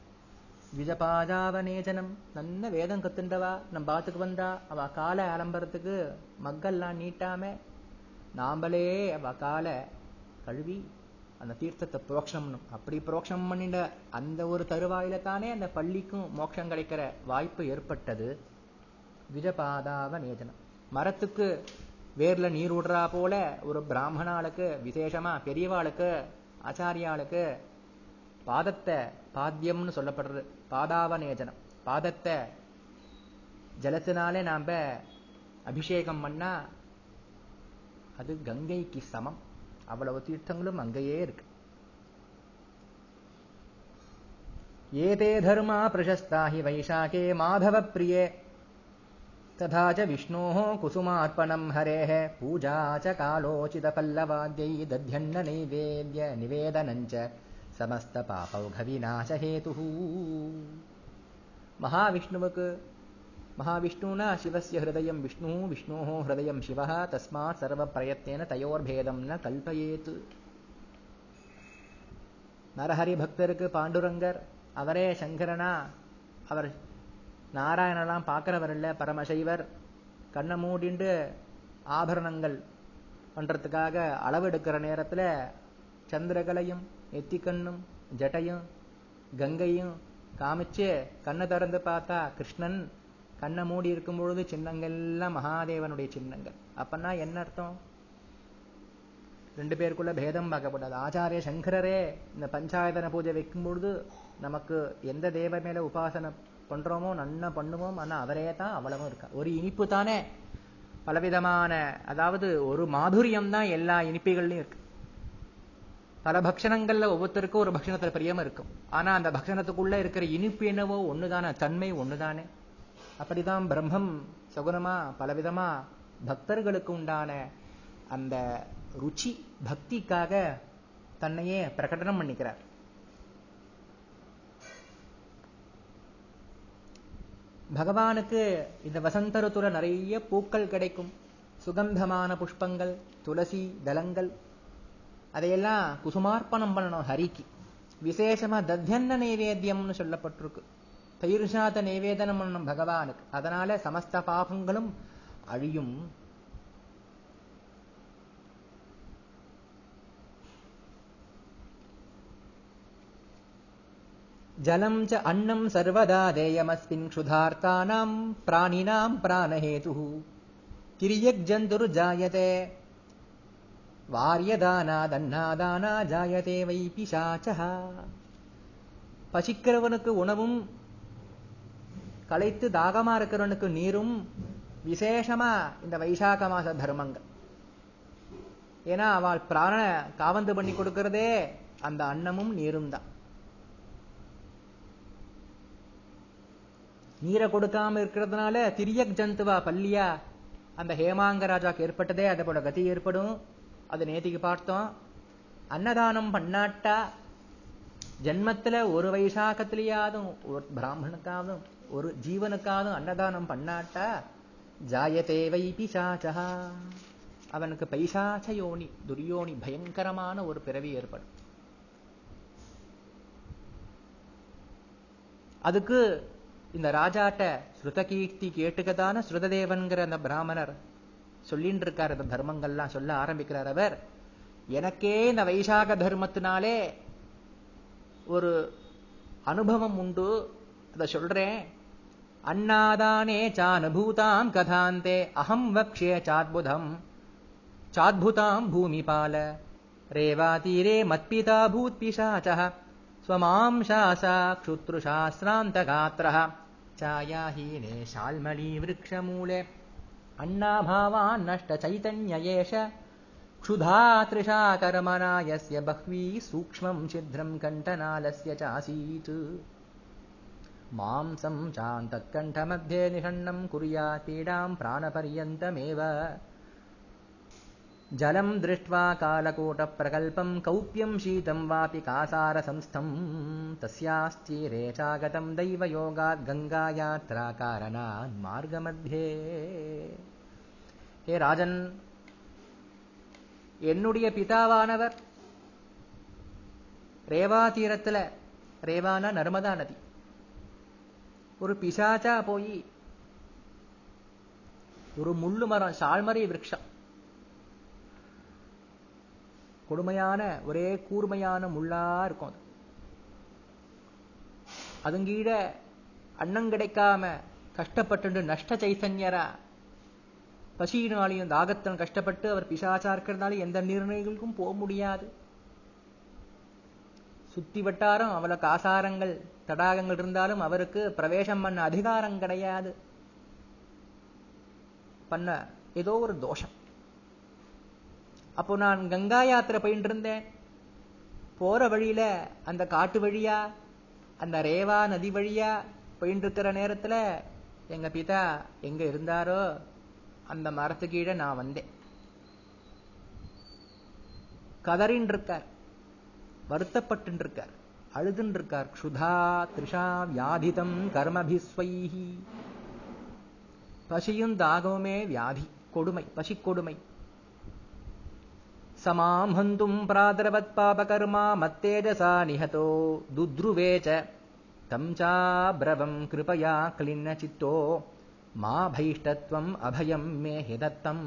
விஜபாஜாவநேஜனம் நல்ல வேதம் கத்துண்டவா? நம்ம பாத்துக்கு வந்தா அவ காலை அலம்புறதுக்கு மக்கள்லாம் நீட்டாம நாம்பளே அவ காலை கழுவி அந்த தீர்த்தத்தை புரோக்ஷனம் அப்படி புரோக்ஷம் பண்ணிட்ட அந்த ஒரு தருவாயில தானே அந்த பள்ளிக்கும் மோட்சம் கிடைக்கிற வாய்ப்பு ஏற்பட்டது. விஜபாதாவ நேஜனம் மரத்துக்கு வேர்ல நீர் விடுறா போல ஒரு பிராமணாளுக்கு விசேஷமா பெரியவாளுக்கு ஆச்சாரியாளுக்கு பாதத்தை பாத்தியம்னு சொல்லப்படுறது. பாதாவநேஜனம் பாதத்தை ஜலத்தினாலே நாம அபிஷேகம் பண்ணா அது கங்கைக்கு சமம் அவ்வளவு தீர்த்தங்களும் அங்கேயே இருக்கு ஏதே தர்மா பிரசஸ்தா ஹி வைசாகே மாதவ பிரியே तथा च विष्णोः कुसुमार्पणम् हरेः पूजा च कालोचितपल्लवाद्यै दध्यन्न नैवेद्य निवेदनम् च समस्तपापौघविनाशहेतुः மகாவிஷ்ணுவுக்கு மகாவிஷ்ணுனா சிவசிய ஹிருதயம் விஷ்ணு விஷ்ணோः ஹிருதயம் சிவः தஸ்மாத் சர்வ பிரயத்தேன தயோர்பேதம் ந கல்பயேத்து நரஹரி பக்தருக்கு பாண்டுரங்கர் அவரே சங்கரனா அவர் நாராயணெல்லாம் பார்க்கிறவர் இல்ல பரமசைவர் கண்ணை மூடிண்டு ஆபரணங்கள் பண்றதுக்காக அளவெடுக்கிற நேரத்துல சந்திரகலையும் நெத்திக்கண்ணும் ஜட்டையும் கங்கையும் காமிச்சு கண்ணை திறந்து பார்த்தா கிருஷ்ணன் கண்ணை மூடி இருக்கும் பொழுது சின்னங்கள்லாம் மகாதேவனுடைய சின்னங்கள். அப்பன்னா என்ன அர்த்தம்? ரெண்டு பேருக்குள்ள பேதம் பார்க்கப்படாது. ஆச்சாரிய சங்கரரே இந்த பஞ்சாயதன பூஜை வைக்கும் பொழுது நமக்கு எந்த தேவ மேல உபாசனை பண்றோமோ நன்னா பண்ணுவோம். ஆனா அவரே தான் அவ்வளவும் இருக்கா ஒரு இனிப்பு தானே? பலவிதமான அதாவது ஒரு மாதுரியம் தான் எல்லா இனிப்புகள்லையும் இருக்கு. பல பக்ஷணங்கள்ல ஒவ்வொருத்தருக்கும் ஒரு பக்ஷணத்துல பிரியம் இருக்கும். ஆனா அந்த பக்ஷணத்துக்குள்ள இருக்கிற இனிப்பு என்னவோ ஒண்ணுதானே தன்மை ஒண்ணுதானே? அப்படிதான் பிரம்மம் சகுனமா பலவிதமா பக்தர்களுக்கு உண்டான அந்த ருச்சி பக்திக்காக தன்னையே பிரகடனம் பண்ணிக்கிறார். பகவானுக்கு இந்த வசந்த ருத்துல நிறைய பூக்கள் கிடைக்கும். சுகந்தமான புஷ்பங்கள் துளசி தலங்கள் அதையெல்லாம் குசுமார்ப்பணம் பண்ணணும் ஹரிக்கு. விசேஷமா தத்தியன்ன நைவேத்தியம்னு சொல்லப்பட்டிருக்கு. தயிர்ஷாத நைவேதனம் பண்ணணும் பகவானுக்கு. அதனால சமஸ்த பாபங்களும் அழியும். ஜலம் ச அன்னம் சர்வதா தேயமஸ்மின் க்ஷுதார்த்தானாம் பிராணினாம் பிராணஹேது. கிரியக் பிராணஹேதுः ஜாயதே. வாரியதானாதன்னாதானா ஜாயதே வை பிசாச்சா பசிக்கிறவனுக்கு உணவும் களைத்து தாகமா இருக்கிறவனுக்கு நீரும் விசேஷமா இந்த வைசாக மாச தர்மங்கள். ஏன்னா அவள் பிராண காவந்து பண்ணி கொடுக்கிறதே அந்த அன்னமும் நீரும் தான். நீரை கொடுக்காம இருக்கிறதுனால திரியக் ஜந்துவா பல்லியா அந்த ஹேமாங்க ராஜாக்கு ஏற்பட்டதே அதை போல கதி ஏற்படும். அது நேத்திக்கு பார்த்தோம். அன்னதானம் பண்ணாட்டா ஜென்மத்துல ஒரு வைசாக்கத்திலேயாதும் ஒரு பிராமணுக்காவதும் ஒரு ஜீவனுக்காவதும் அன்னதானம் பண்ணாட்டா ஜாயதே வை பிசாச்சா. அவனுக்கு பைசாச்ச யோனி துரியோனி பயங்கரமான ஒரு பிறவி ஏற்படும். அதுக்கு இந்த ராஜாட்ட ஸ்ருதகீர்த்தி கேட்டுக்கதான ஸ்ருததேவன்கிற அந்த பிராமணர் சொல்லின்னு இருக்கார் அந்த தர்மங்கள்லாம் சொல்ல ஆரம்பிக்கிறார் அவர். எனக்கே இந்த வைசாக தர்மத்தினாலே ஒரு அனுபவம் உண்டு. அதை சொல்றேன். அண்ணாதானே சானுபூதாம் கதாந்தே அகம் வக்ஷே சாத்புதம். சாத்புதாம் பூமிபால ரேவாதீரே மத்பிதா பூத்பிஷாச்ச ஸ்வமாம் சாசா க்ஷுத்ருஷாஸ்ராந்தகாத்திர சாயாஹீனே ஷால்மலி விரக்ஷமூலே अण्णाभावान्नष्टचैतन्य एष क्षुधातृषा कर्मणा यस्य बह्वी सूक्ष्मं छिद्रं कण्ठनालस्य चासीत्। मांसं चान्तत्कण्ठमध्ये निषण्णं कुर्यात् पीडां प्राणपर्यन्तमेव। जलम् दृष्ट्वा कालकूटप्रकल्पम् कौप्यम् शीतम् वापि कासारसंस्थम् तस्यास्तीरे चागतम् दैवयोगात् गङ्गायात्राकारणात् மார்கமத்தியே ஹே ராஜன் என்னுடைய பிதாவானவர் ரேவா தீரத்துல ரேவானா நர்மதா நதி ஒரு பிசாச்சா போய் ஒரு முள்ளு மரம் சால்மறை விரக்ஷம் கொடுமையான ஒரே கூர்மையான முள்ளா இருக்கும் அது. அதுங்கீட அன்னம் கிடைக்காம கஷ்டப்பட்டு நஷ்ட சைத்தன்யரா பசியினாலையும் தாகத்தன் கஷ்டப்பட்டு அவர் பிசாச்சா இருக்கிறதுனால எந்த நிர்ணயங்களுக்கும் போக முடியாது. சுத்தி வட்டாரம் அவளுக்கு ஆசாரங்கள் தடாகங்கள் இருந்தாலும் அவருக்கு பிரவேசம் பண்ண அதிகாரம் கிடையாது. பண்ண ஏதோ ஒரு தோஷம். அப்போ நான் கங்கா யாத்திரை போயிட்டு இருந்தேன். போற வழியில அந்த காட்டு வழியா அந்த ரேவா நதி வழியா போயிட்டு இருக்கிற நேரத்துல எங்க பிதா எங்க இருந்தாரோ அந்த மரத்து கீழே நான் வந்தேன். கதறின் இருக்கார். வருத்தப்பட்டு இருக்கார். அழுதுன்னு இருக்கார். க்ஷுதா திரிஷா வியாதிதம் கர்மபிஸ்வைஹி. பசியும் தாகமுமே வியாதி கொடுமை பசி கொடுமை समा हन्तुम् प्रादरवत्पापकर्मा मत्तेजसा निहतो दुद्रुवे च तम् चाब्रवम् कृपया क्लिन्नचित्तो मा भैष्टत्वम् अभयम् मे हि दत्तम्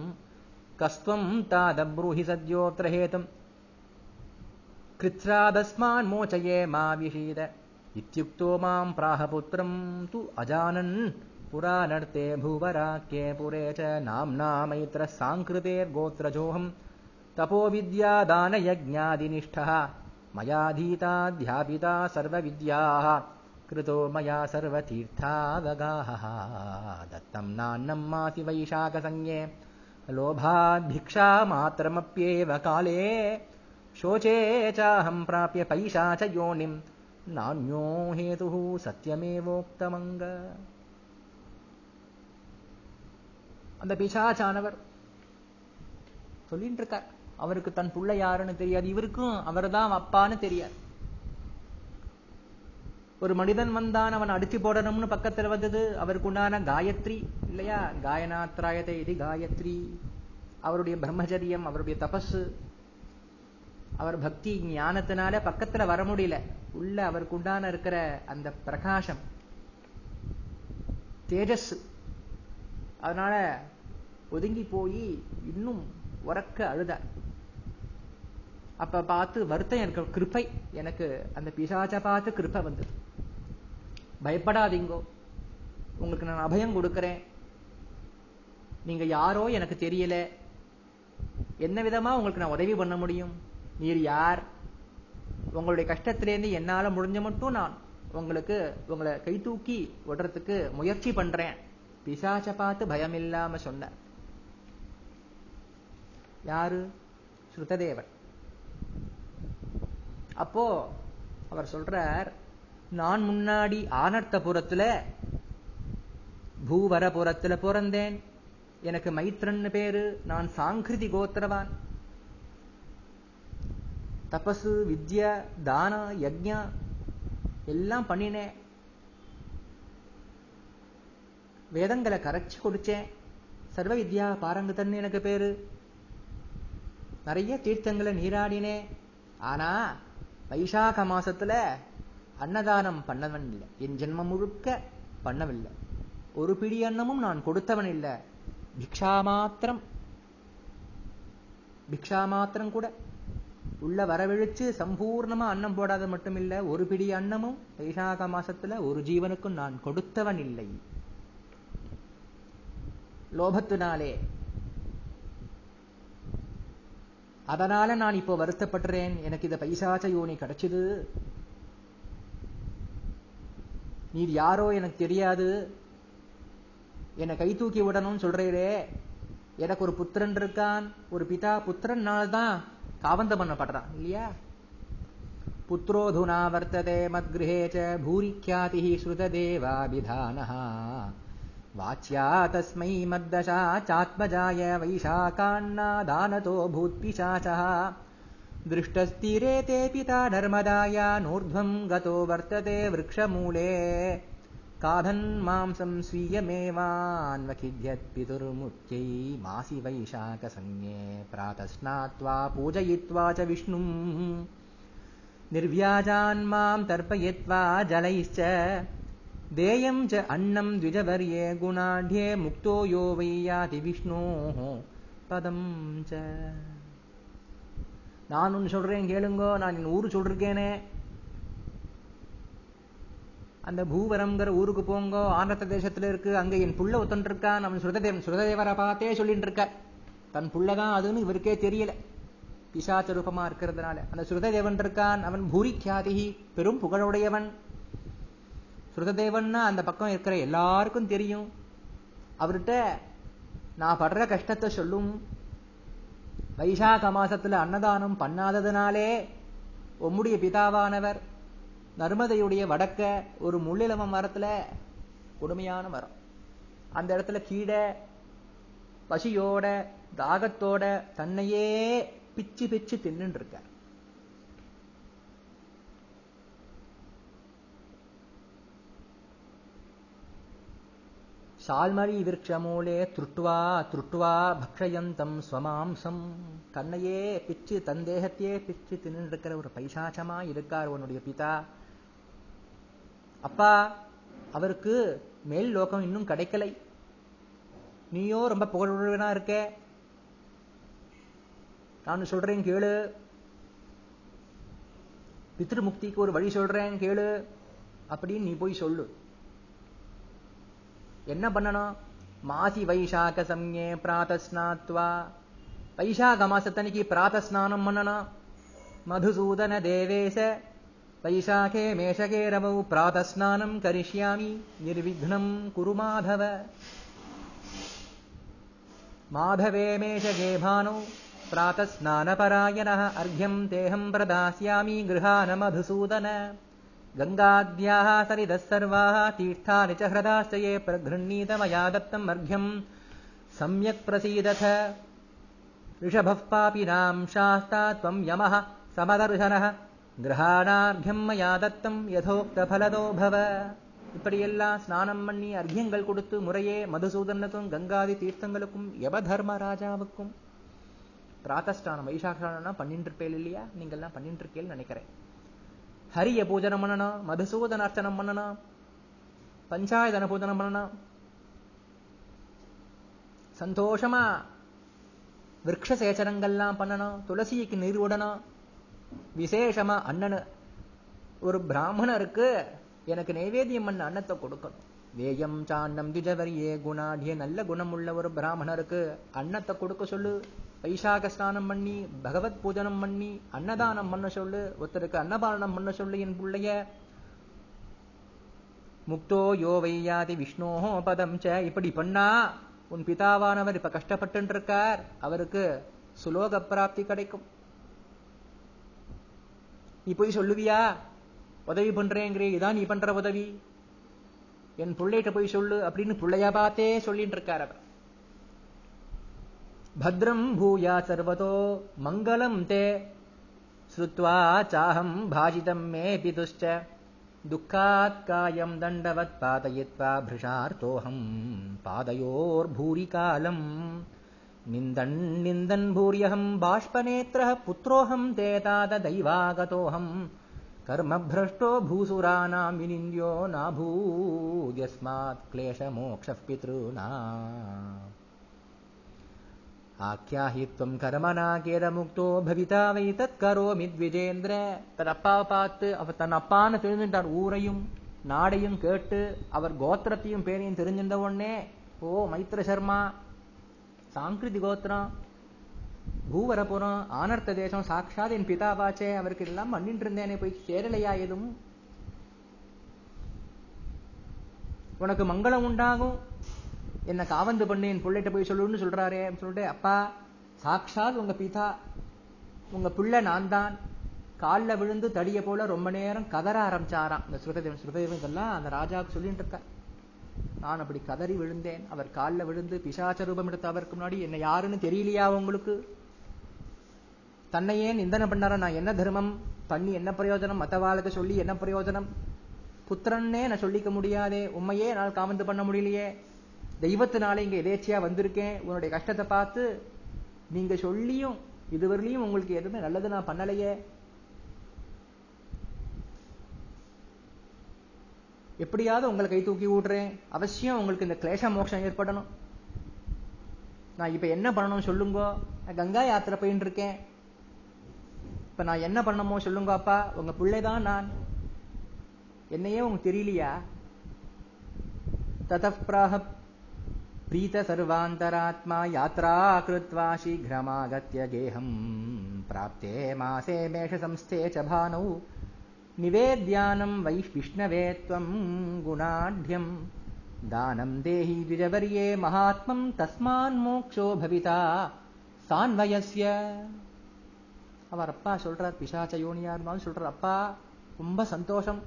कस्त्वम् तादब्रूहि सद्योऽत्र हेतुम् कृच्छाभस्मान्मोचये मा विषीद इत्युक्तो माम् प्राहपुत्रम् तु अजानन् पुरानर्ते भुवराक्ये पुरे च नाम्ना मैत्रः साङ्कृतेर्गोत्रजोऽहम्। तपोविद्यादानयज्ञादिनिष्ठः मयाधीताध्यापिता सर्वविद्याः कृतो मया सर्वतीर्थावगाहः दत्तम् नान्नम् मासि वैशाखसंज्ञे लोभाद्भिक्षामात्रमप्येव काले शोचे चाहम् प्राप्य पैशाच योनिम् नान्यो हेतुः சத்தியமேவோக்தமங்க அந்த பிசாச்சானவர் சொல்லிட்டு இருக்கார் அவருக்கு தன் புள்ள யாருன்னு தெரியாது. இவருக்கும் அவர் தான் அப்பான்னு தெரியாது. ஒரு மனிதன் வந்தான் அவன் அடிச்சு போடணும்னு பக்கத்துல வந்தது அவருக்கு உண்டான காயத்ரி இல்லையா? காயனாத்ராயத்தை இது காயத்ரி. அவருடைய பிரம்மச்சரியம் அவருடைய தபஸு அவர் பக்தி ஞானத்தினால பக்கத்துல வர முடியல. உள்ள அவருக்கு உண்டான இருக்கிற அந்த பிரகாசம். தேஜஸ் அதனால ஒதுங்கி போய் இன்னும் உறக்க அழுதார். அப்ப பார்த்து வருத்தம் எனக்கு கிருப்பை. எனக்கு அந்த பிசாச்ச பார்த்து கிருப்பை வந்தது. பயப்படாதீங்கோ. உங்களுக்கு நான் அபயம் கொடுக்கிறேன். நீங்க யாரோ எனக்கு தெரியல. என்ன விதமா உங்களுக்கு நான் உதவி பண்ண முடியும்? நீர் யார்? உங்களுடைய கஷ்டத்திலேருந்து என்னால முடிஞ்ச மட்டும் நான் உங்களுக்கு உங்களை கை தூக்கி விடுறதுக்கு முயற்சி பண்றேன். பிசாச்ச பார்த்து பயம் இல்லாம சொன்ன யாரு? ஸ்ருததேவன். அப்போ அவர் சொல்றார் நான் முன்னாடி ஆனர்த்தபுரத்துல பூவரபுரத்துல பிறந்தேன். எனக்கு மைத்ரன் பேரு. நான் சாங்கிருதி கோத்திரவான். தபசு வித்யா தானா யஜ்யா எல்லாம் பண்ணினேன். வேதங்களை கரைச்சு கொடுத்தேன். சர்வ வித்யா பாரங்கத்தன் எனக்கு பேரு. நிறைய தீர்த்தங்களை நீராடினேன். ஆனா வைசாக மாசத்துல அன்னதானம் பண்ணவன் இல்லை என் ஜென்மம் முழுக்க பண்ணவில்லை. ஒரு பிடி அன்னமும் நான் கொடுத்தவன் இல்லை பிக்ஷா மாத்திரம். பிக்ஷா மாத்திரம் கூட. உள்ள வரவழிச்சு சம்பூர்ணமா அன்னம் போடாத மட்டும் இல்ல ஒரு பிடி அன்னமும் வைசாக மாசத்துல ஒரு ஜீவனுக்கும் நான் கொடுத்தவன் இல்லை. லோபத்தினாலே அதனால நான் இப்போ வருத்தப்படுறேன். எனக்கு இந்த பைசாச்ச யோனி கிடைச்சது. நீர் யாரோ எனக்கு தெரியாது. என்னை கை தூக்கி விடணும்னு சொல்றீரே. எனக்கு ஒரு புத்திரன் இருக்கான். ஒரு பிதா புத்திரன்னால தான் காவந்தம் பண்ணப்படுறான் இல்லையா? புத்திரோதுனா வர்த்ததே மத்கிருஹே ச பூரிக்கியாதி ஸ்ருததேவாபிதானஹா. वाच्या तस्मै मद्दशा चात्मजाय वैशाखान्नादानतो भूत्पिशाचः दृष्टस्तीरे ते पिता नर्मदाया नूर्ध्वम् गतो वर्तते वृक्षमूले। खादन् मांसम् स्वीयमेवान्वखिद्यत्पितुर्मुख्यै मासि वैशाखसंज्ञे प्रातस्नात्वा पूजयित्वा च विष्णुम्। निर्व्याजान् माम् तर्पयित्वा जलैश्च देयम् च अन्नम् द्विजवर्ये गुणाढ्ये मुक्तो यो वै याति विष्णोः பதம் ச நான் ஒன்று சொல்றேன் கேளுங்கோ நான் என் ஊரு சொல்லிருக்கேனே அந்த பூவரம்ங்கிற ஊருக்கு போங்கோ ஆந்திர தேசத்துல இருக்கு அங்க என் புள்ள ஒத்தன் இருக்கான் அவன் சுரததேவன் சுரதேவரை பார்த்தே சொல்லிட்டு இருக்க தன் புள்ளதான் அதுன்னு இவருக்கே தெரியல பிசாச்ச ரூபமா இருக்கிறதுனால அந்த சுரததேவன் இருக்கான் அவன் பூரிக்கியாதி பெரும் புகழுடையவன் சுரததேவன்னா அந்த பக்கம் இருக்கிற எல்லாருக்கும் தெரியும். அவர்கிட்ட நான் படுற கஷ்டத்தை சொல்லும். வைசாக மாசத்துல அன்னதானம் பண்ணாததுனாலே உம்முடைய பிதாவானவர் நர்மதையுடைய வடக்க ஒரு முள்ளிலம மரத்துல கொடுமையான மரம். அந்த இடத்துல கீழே பசியோட தாகத்தோட தன்னையே பிச்சு பிச்சு தின்னுட்டு இருக்கார். சால்மரி விருட்சமூலே திருட்டுவா திருட்டுவா பக்ஷயந்தம் ஸ்வமாம்சம். தன்னையே பிச்சு தன் தேகத்தையே பிச்சு தின்னு இருக்கிற ஒரு பைசாச்சமா இருக்கார் உன்னுடைய பிதா. அப்பா அவருக்கு மேல் லோகம் இன்னும் கிடைக்கலை. நீயோ ரொம்ப புகழுடனா இருக்க. நான் சொல்றேன் கேளு. பித்ருமுக்திக்கு ஒரு வழி சொல்றேன் கேளு. அப்படின்னு நீ போய் சொல்லு. என்ன பண்ணணும்? மாசி வைசாக यन्नपन्नना मासि वैशाखसमये प्रातः स्नात्वा वैशाखमासतनिकि प्रातस्नानम् मनना मधुसूदनदेवेश वैशाखे मेषगेरवौ प्रातस्नानम् करिष्यामि निर्विघ्नम् कुरु माधव माधवे मेषगे भानौ प्रातःस्नानपरायणः अर्घ्यम् देहम् प्रदास्यामि गृहा मधुसूदन गङ्गाद्याः सरिदः सर्वाः तीर्थानि च ह्रदाश्च ये प्रगृह्णीत मया दत्तम् अर्घ्यम् सम्यक् प्रसीदथ ऋषभः पापिनां शास्ता त्वं यमः समदर्शनः கிரகாணார்கியம் மயா தத்தம் யதோக்த பலதோ பவ இப்படியெல்லாம் ஸ்நானம் பண்ணி அர்க்கியங்கள் கொடுத்து முறையே மதுசூதனுக்கும் கங்காதி தீர்த்தங்களுக்கும் யப தர்ம ராஜாவுக்கும் பிராத்தஸ்தானம் வைசாகனா பண்ணிட்டு இருப்பேன் இல்லையா நீங்கள்லாம் பண்ணிட்டு இருக்கேன்னு நினைக்கிறேன் ஹரிய பூஜனம் பண்ணணும் மதுசூதன அர்ச்சனம் பண்ணணும் பஞ்சாயதன பூஜனம் பண்ணணும் சந்தோஷமா விரக்ஷ சேச்சனங்கள்லாம் பண்ணணும் துளசிக்கு நீர் விடணும் விசேஷமா அண்ணனு ஒரு பிராமணருக்கு எனக்கு நைவேத்தியம் பண்ண அன்னத்தை கொடுக்கணும். வேயம் சாண்டம் திஜவரியே குணாடிய நல்ல குணமுள்ள ஒரு பிராமணருக்கு அன்னத்தை கொடுக்க சொல்லு. வைசாக ஸ்நானம் பண்ணி பகவத் பூஜனம் பண்ணி அன்னதானம் பண்ண சொல்லு. ஒருத்தருக்கு அன்னபானம் பண்ண சொல்லு என் பிள்ளைய. முக்தோ யோ வையாதி விஷ்ணோஹோ பதம் ச. இப்படி பண்ணா உன் பிதாவானவர் இப்ப கஷ்டப்பட்டு இருக்கார் அவருக்கு சுலோக பிராப்தி கிடைக்கும். நீ போய் சொல்லுவியா? உதவி பண்றேங்கிறே. இதான் நீ பண்ற உதவி. என் பிள்ளைகிட்ட போய் சொல்லு அப்படின்னு பிள்ளையா பார்த்தே சொல்லிட்டு இருக்கார் அவர். பத்ரம் பூயா சர்வதோ மங்களம் தே. ஸ்ருத்வா சாஹம் பாஷிதம் மே பிதுஷ்ட. துக்காத் காயம் தண்டவத் பாதயித்வா பிருஷார்த்தோஹம். பாதையோர் பூரி காலம். நிந்தன் நிந்தன் பூரியகம் பாஷ்பநேத்திர புத்திரோஹம் தேதாத தெய்வாகதோஹம். कर्मभ्रष्टो भूसुराणाम् विनिन्द्यो नाभूद्यस्मात् क्लेशमोक्षः पितॄणा ஆக்கியாஹி துவம் கர்மனா கேரமுக்தோ பவிதா வை தத் கரோமி த்விஜேந்திர தன் அப்பாவை பார்த்து அவர் தன் அப்பான்னு தெரிஞ்சுட்டார் ஊரையும் நாடையும் கேட்டு அவர் கோத்திரத்தையும் பேரையும் தெரிஞ்சிருந்த உடனே ஓ மைத்திர சர்மா சாங்கிருதி கோத்திரம் பூவரபுரம் ஆனர்த்த தேசம் சாட்சாத் என் பிதாவாச்சே அவருக்கு எல்லாம் பண்ணிட்டு இருந்தேனே போய் சேரலையா எதுவும்? உனக்கு மங்களம் உண்டாகும். என்ன காவந்து பண்ணு என் பிள்ளைகிட்ட போய் சொல்லுன்னு சொல்றாரே சொல்லிட்டு அப்பா சாட்சாத் உங்க பிதா. உங்க பிள்ளை நான் தான் காலில் விழுந்து தடிய போல ரொம்ப நேரம் கதற ஆரம்பிச்சாராம். இந்த ஸ்ருததேவன் ஸ்ருததேவன் இதெல்லாம் அந்த ராஜாவுக்கு சொல்லிட்டு இருக்க நான் அப்படி கதறி விழுந்தேன். அவர் காலில் விழுந்து பிசாச்ச ரூபம் எடுத்த அவருக்கு முன்னாடி என்ன யாருன்னு தெரியலையா உங்களுக்கு? தன்னையே நிந்தனை பண்ணார? நான் என்ன தர்மம்? பண்ணி என்ன பிரயோஜனம்? மத்தவாளுக்கு சொல்லி என்ன பிரயோஜனம்? புத்திரன்னே நான் சொல்லிக்க முடியாதே. உண்மையே என்னால் காமந்து பண்ண முடியலையே. தெய்வத்தினால இங்க எதேச்சியா வந்திருக்கேன். உன்னுடைய கஷ்டத்தை பார்த்து நீங்க சொல்லியும் இதுவரையிலையும் உங்களுக்கு எதுவுமே நல்லது நான் பண்ணலையே. எப்படியாவது உங்களை கை தூக்கி விடுறேன் அவசியம் உங்களுக்கு இந்த கிளேச மோட்சம் ஏற்படணும். நான் இப்ப என்ன பண்ணணும் சொல்லுங்க? கங்கா யாத்திரை போயின்னு இருக்கேன். இப்ப நான் என்ன பண்ணமோ சொல்லுங்க அப்பா உங்க பிள்ளைதான் நான். என்னையே உங்களுக்கு தெரியலையா? ததப்பிராக பிரீத சர்வாந்தராத்மா யாத்ரா கிருத்வா சீக்கிரமாகத்திய கேகம் பிராப்தே மாசே மேஷ சம்ஸ்தே ச பானௌ நிவேத்யானம் வை விஷ்ணவே துவம் குணாಢ்யம் தானம் தேஹி द्विजवर्ये மகாத்மம் தஸ்மான் மோக்ஷோ பவிதா சான்வயஸ்ய அவர் அப்பா சொல்றார் பிசாச்ச யோனியா இருந்தாலும் சொல்றார் அப்பா ரொம்ப சந்தோஷம்.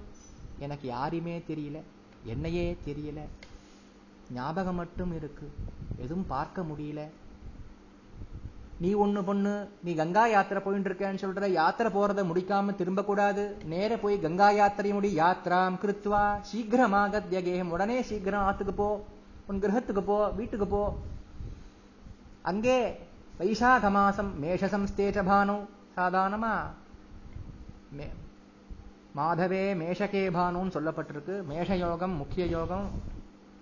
எனக்கு யாரையுமே தெரியல. என்னையே தெரியல. ஞாபகம் மட்டும் இருக்கு. எதுவும் பார்க்க முடியல. நீ ஒண்ணு பொண்ணு நீ கங்கா யாத்திரை போயிட்டு இருக்கேன்னு சொல்ற யாத்திரை போறத முடிக்காம திரும்ப கூடாது நேர போய் கங்கா யாத்திரை முடி யாத்ராம் கிருத்வா. சீக்கிரமாக தியகேகம் உடனே சீக்கிரம் ஆத்துக்கு போ. உன் கிரகத்துக்கு போ. வீட்டுக்கு போ. அங்கே வைசாக மாசம் மேஷசம்ஸ்தேச்ச ஸ்தேஜபானோ சாதாரணமா மாதவே மேஷகே பானுன்னு சொல்லப்பட்டிருக்கு. மேஷ யோகம் முக்கிய யோகம்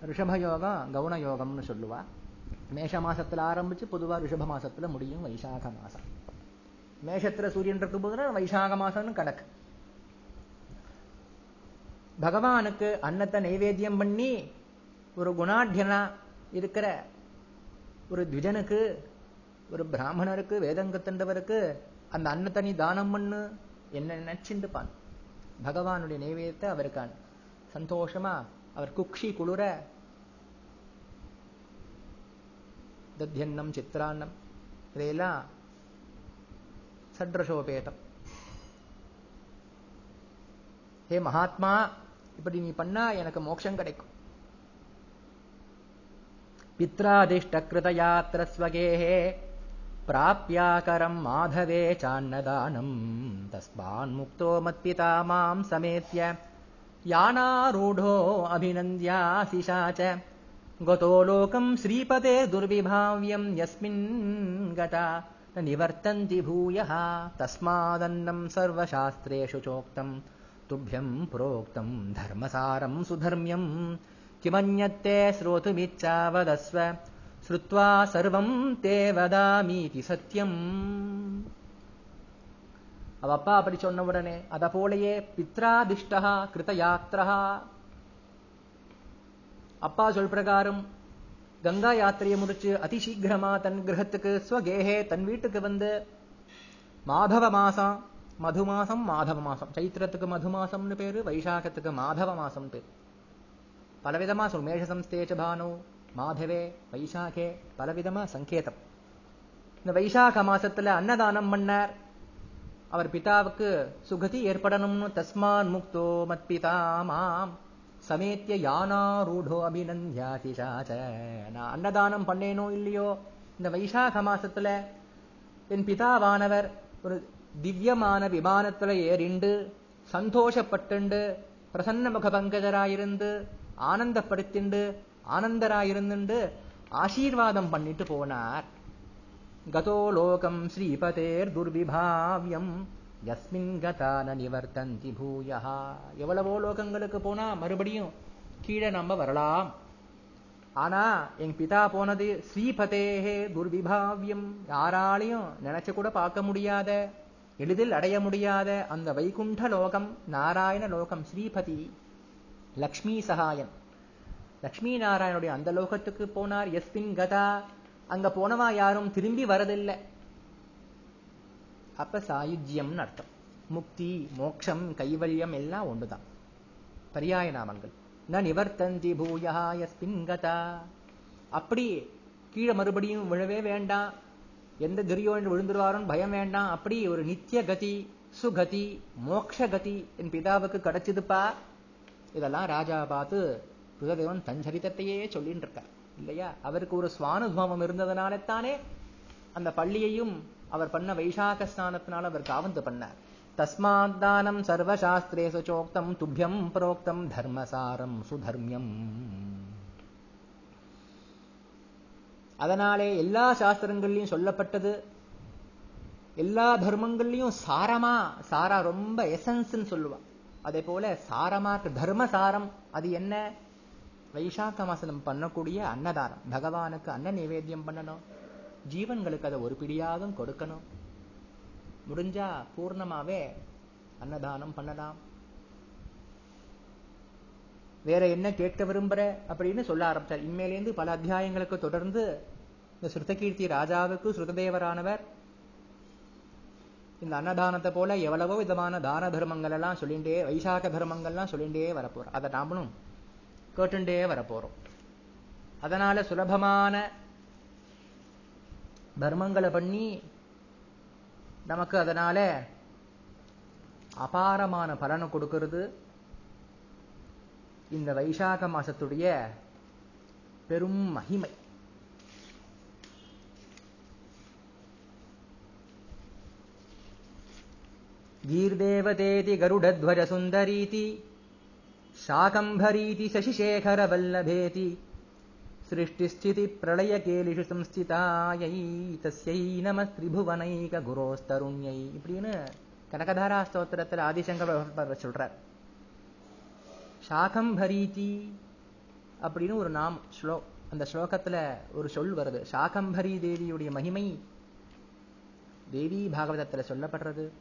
ரிஷப யோகம் கவுன யோகம்னு சொல்லுவா. மேஷ மாசத்துல ஆரம்பிச்சு பொதுவா ரிஷப மாசத்துல முடியும் வைசாக மாசம். மேஷத்துல சூரியன் இருக்கும் போது வைசாக மாசம்னு கணக்கு. பகவானுக்கு அன்னத்தை நைவேத்தியம் பண்ணி ஒரு குணாட்யனா இருக்கிற ஒரு த்விஜனுக்கு ஒரு பிராமணருக்கு வேதங்கத்தண்டவருக்கு அந்த அன்னத்தனி தானம் பண்ணு என்ன நினைச்சுட்டுப்பான் பகவானுடைய நைவேத்தியத்தை அவருக்கான் சந்தோஷமா அவர் குக்ஷி குளிர தத்தியன்னம் சித்திரான்னம் இதையெல்லாம் சட்ரசோபேதம் ஹே மகாத்மா இப்படி நீ பண்ணா எனக்கு மோட்சம் கிடைக்கும். பித்ராதிஷ்டகிருதயாத்திரஸ்வகேஹே प्राप्याकरम् माधवे चान्नदानम् तस्मान्मुक्तो मत्पिता माम् समेत्य यानारूढो अभिनन्द्याशिषा च। गतो लोकम् श्रीपते दुर्विभाव्यम् यस्मिन् गता न निवर्तन्ति भूयः तस्मादन्नम् सर्वशास्त्रेषु चोक्तम् तुभ्यम् प्रोक्तम् धर्मसारम् सुधर्म्यम् किमन्यत्ते श्रोतुमिच्छा वदस्व श्रुत्वा सर्वम् ते वदामीति सत्यम् அவ அப்பா அப்படி சொன்ன உடனே அத போலயே பித்ராதிஷ்டா கிருதயாத்திரா அப்பா சொல் பிரகாரம் கங்கா யாத்திரையை முடிச்சு அதிசீக்கிரமா தன் கிரகத்துக்கு ஸ்வகேகே தன் வீட்டுக்கு வந்து மாதவ மாசம் மது மாசம் மாதவ மாசம் சைத்திரத்துக்கு மது மாசம்னு பேரு வைசாகத்துக்கு மாதவ மாசம் பேரு பலவிதமா சொல் மேஷசம்ஸ்தேச்ச பானு மாதவே வைசாகே பலவிதமா சங்கேதம். இந்த வைசாக மாசத்துல அன்னதானம் பண்ணார். அவர் பிதாவுக்கு சுகதி ஏற்படணும்னு தஸ்மான் முக்தோ மத் மாம் சமேத்திய யானாரூடோ அபிநந்தியாதிஷாச்ச நான் அன்னதானம் பண்ணேனோ இல்லையோ? இந்த வைசாக மாசத்துல என் பிதாவானவர் ஒரு திவ்யமான விமானத்துல ஏறிண்டு சந்தோஷப்பட்டுண்டு பிரசன்ன முக பங்கஜராயிருந்து ஆனந்தப்படுத்திண்டு ஆனந்தராயிருந்துண்டு ஆசீர்வாதம் பண்ணிட்டு போனார். கதோ லோகம் ஸ்ரீபதேர் துர்விபாவியம். யஸ்மின் கதா ந நிவர்த்தந்தி பூயா. எவ்வளவோ லோகங்களுக்கு போனா மறுபடியும் கீழே நம்ம வரலாம். ஆனா எங்க பிதா போனது ஸ்ரீபதேகே துர்விபாவியம். யாராலையும் நினைச்சு கூட பார்க்க முடியாத எளிதில் அடைய முடியாத அந்த வைகுண்ட லோகம் நாராயண லோகம் ஸ்ரீபதி லக்ஷ்மி சகாயன் லக்ஷ்மி நாராயணுடைய அந்த லோகத்துக்கு போனார். எஸ்பின் கதா. அங்க போனவா யாரும் திரும்பி வரதில்லை. அப்ப சாயுஜ்யம்னு அர்த்தம். முக்தி மோட்சம் கைவல்யம் எல்லாம் ஒண்ணுதான். பரியாய நாமங்கள். ந நிவர்த்தந்தி பூயா எஸ்பின் கதா. அப்படி கீழே மறுபடியும் விழவே வேண்டாம். எந்த துரியோ என்று விழுந்துருவாரோன்னு பயம் வேண்டாம். அப்படி ஒரு நித்திய கதி சுகதி மோக்ஷ கதி என் பிதாவுக்கு கிடைச்சதுப்பா. இதெல்லாம் ராஜா பார்த்து ருததேவன் தன் சரித்திரத்தையே சொல்லிட்டு இருக்கார் இல்லையா? அவருக்கு ஒரு சுவானுபவம் இருந்ததுனால தானே அந்த பள்ளியையும் அவர் பண்ண வைசாக ஸ்நானத்தினால் அவர் காவந்து பண்ணார். தஸ்மாத் தானம் சர்வசாஸ்திரேசு சோக்தம் துப்பியம் புரோக்தம் தர்மசாரம் சுதர்மியம். அதனாலே எல்லா சாஸ்திரங்கள்லையும் சொல்லப்பட்டது எல்லா தர்மங்கள்லையும் சாரமா சாரா ரொம்ப எசன்ஸ்ன்னு சொல்லுவா. அதே போல சாரமா தர்மசாரம் அது என்ன? வைசாக்க மாசம் பண்ணக்கூடிய அன்னதானம். பகவானுக்கு அன்ன நிவேத்தியம் பண்ணணும். ஜீவன்களுக்கு அதை ஒரு பிடியாதும் கொடுக்கணும். முடிஞ்சா பூர்ணமாவே அன்னதானம் பண்ணலாம். வேற என்ன கேட்க விரும்புற அப்படின்னு சொல்ல ஆரம்பிச்சார். இனிமேலேருந்து பல அத்தியாயங்களுக்கு தொடர்ந்து இந்த ஸ்ருதகீர்த்தி ராஜாவுக்கு ஸ்ருததேவரானவர் இந்த அன்னதானத்தை போல எவ்வளவோ விதமான தான தர்மங்கள் எல்லாம் சொல்லிண்டே வைசாக தர்மங்கள்லாம் சொல்லிண்டே வரப்போறோம் அதை நாமளும் கேட்டுண்டே வரப்போறோம் அதனால சுலபமான தர்மங்களை பண்ணி நமக்கு அதனால அபாரமான பலனை கொடுக்கிறது இந்த வைசாக மாசத்துடைய பெரும் மகிமை गीर्देवतेति गरुडध्वजसुन्दरीति शाकम्भरीति शशिशेखरवल्लभेति सृष्टिस्थितिप्रलयकेलिषु संस्थितायै तस्यै நமஸ்திரிபுவனைககுரோஸ்தருண்யை இப்படின்னு கனகதாரா ஸ்தோத்திரத்தில் ஆதிசங்கர் சொல்றார் சாகம்பரீதி அப்படின்னு ஒரு நாம் ஸ்லோ அந்த ஸ்லோகத்துல ஒரு சொல் வருது சாகம்பரி தேவியுடைய மகிமை தேவி பாகவதத்துல சொல்லப்படுறது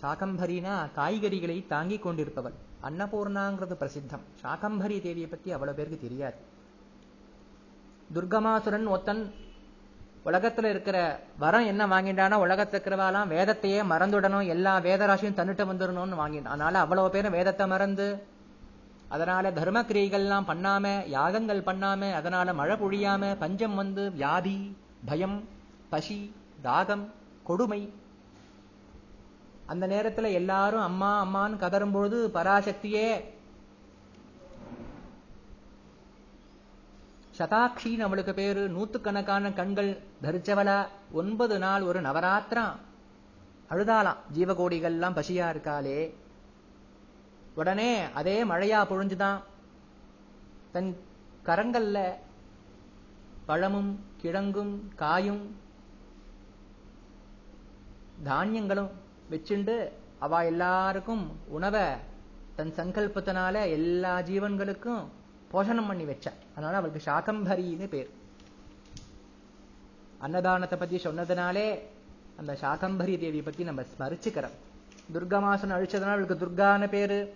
சாகம்பரினா காய்கறிகளை தாங்கி கொண்டிருப்பவள் அன்னபூர்ணாங்கிறது பிரசித்தம். சாகம்பரி தேவியை பத்தி அவ்வளவு பேருக்கு தெரியாது. துர்கமாசுரன் ஒத்தன் உலகத்துல இருக்கிற வரம் என்ன வாங்கிட்டானா உலகத்துல இருக்கிறவாலாம் வேதத்தையே மறந்துடணும் எல்லா வேதராசியும் தன்னிட்ட வந்துடணும்னு வாங்கிட்டான் அதனால அவ்வளவு பேரும் வேதத்தை மறந்து அதனால தர்ம கிரியைகள்லாம் பண்ணாம யாகங்கள் பண்ணாம அதனால மழை பொழியாம பஞ்சம் வந்து வியாதி பயம் பசி தாகம் கொடுமை அந்த நேரத்துல எல்லாரும் அம்மா அம்மான்னு கதறும்பொழுது பராசக்தியே சதாட்சின்னு அவளுக்கு பேரு. நூத்துக்கணக்கான கண்கள் தரிச்சவளா. ஒன்பது நாள் ஒரு நவராத்திரம் அழுதாலாம் ஜீவகோடிகள்லாம் பசியா இருக்காளே. உடனே அதே மழையா பொழிஞ்சுதான். தன் கரங்கள்ல பழமும் கிழங்கும் காயும் தானியங்களும் வச்சுண்டு அவ எல்லாருக்கும் உணவை தன் சங்கல்பத்தினால எல்லா ஜீவன்களுக்கும் போஷணம் பண்ணி வச்சா. அதனால அவளுக்கு சாகம்பரின்னு பேர். அன்னதானத்தை பத்தி சொன்னதுனாலே அந்த சாகம்பரி தேவியை பத்தி நம்ம ஸ்மரிச்சுக்கிறோம். துர்கமாசன் அழிச்சதுனால அவளுக்கு துர்கான பேரு.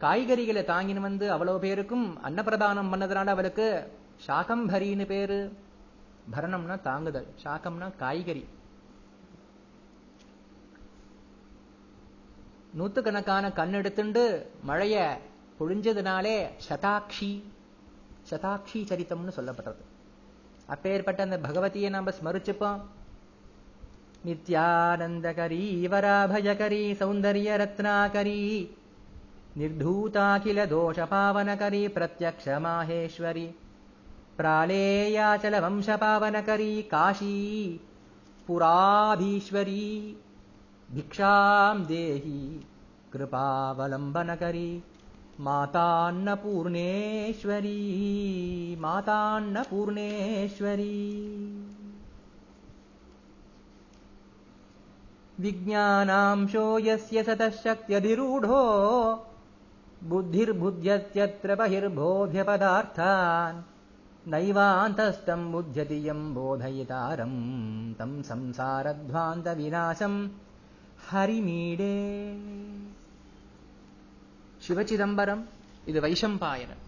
காய்கறிகளை தாங்கின்னு வந்து அவ்வளவு பேருக்கும் அன்னப்பிரதானம் பண்ணதுனால அவளுக்கு சாகம்பரின்னு பேரு. பரணம்னா தாங்குதல் சாக்கம்னா காய்கறி. நூத்துக்கணக்கான கண் எடுத்துண்டு மழைய பொழிஞ்சதுனாலே சதாட்சி சதாட்சி சரித்தம்னு சொல்லப்படுறது அப்பேற்பட்ட அந்த பகவதியை நாம ஸ்மரிச்சுப்போம் நித்யானந்தகரி வராபயகரி சௌந்தர்ய ரத்னாகரி निर्धूताखिल दोषपावनकरी प्रत्यक्ष माहेश्वरी प्रालेयाचल वंशपावनकरी काशी पुराभीश्वरी भिक्षां देहि कृपावलम्बनकरी मातान्नपूर्णेश्वरी मातान्नपूर्णेश्वरी। विज्ञानांशो यस्य सतः शक्त्यधिरूढो बहिर्बोध्यपदार्थान् नैवान्तस्तम् बुध्यति यम् बोधयितारम् तम् संसारध्वान्तविनाशम् ஹரிமீடே. சிவச்சிதம்பரம் இது வைஷம்பாயனர்.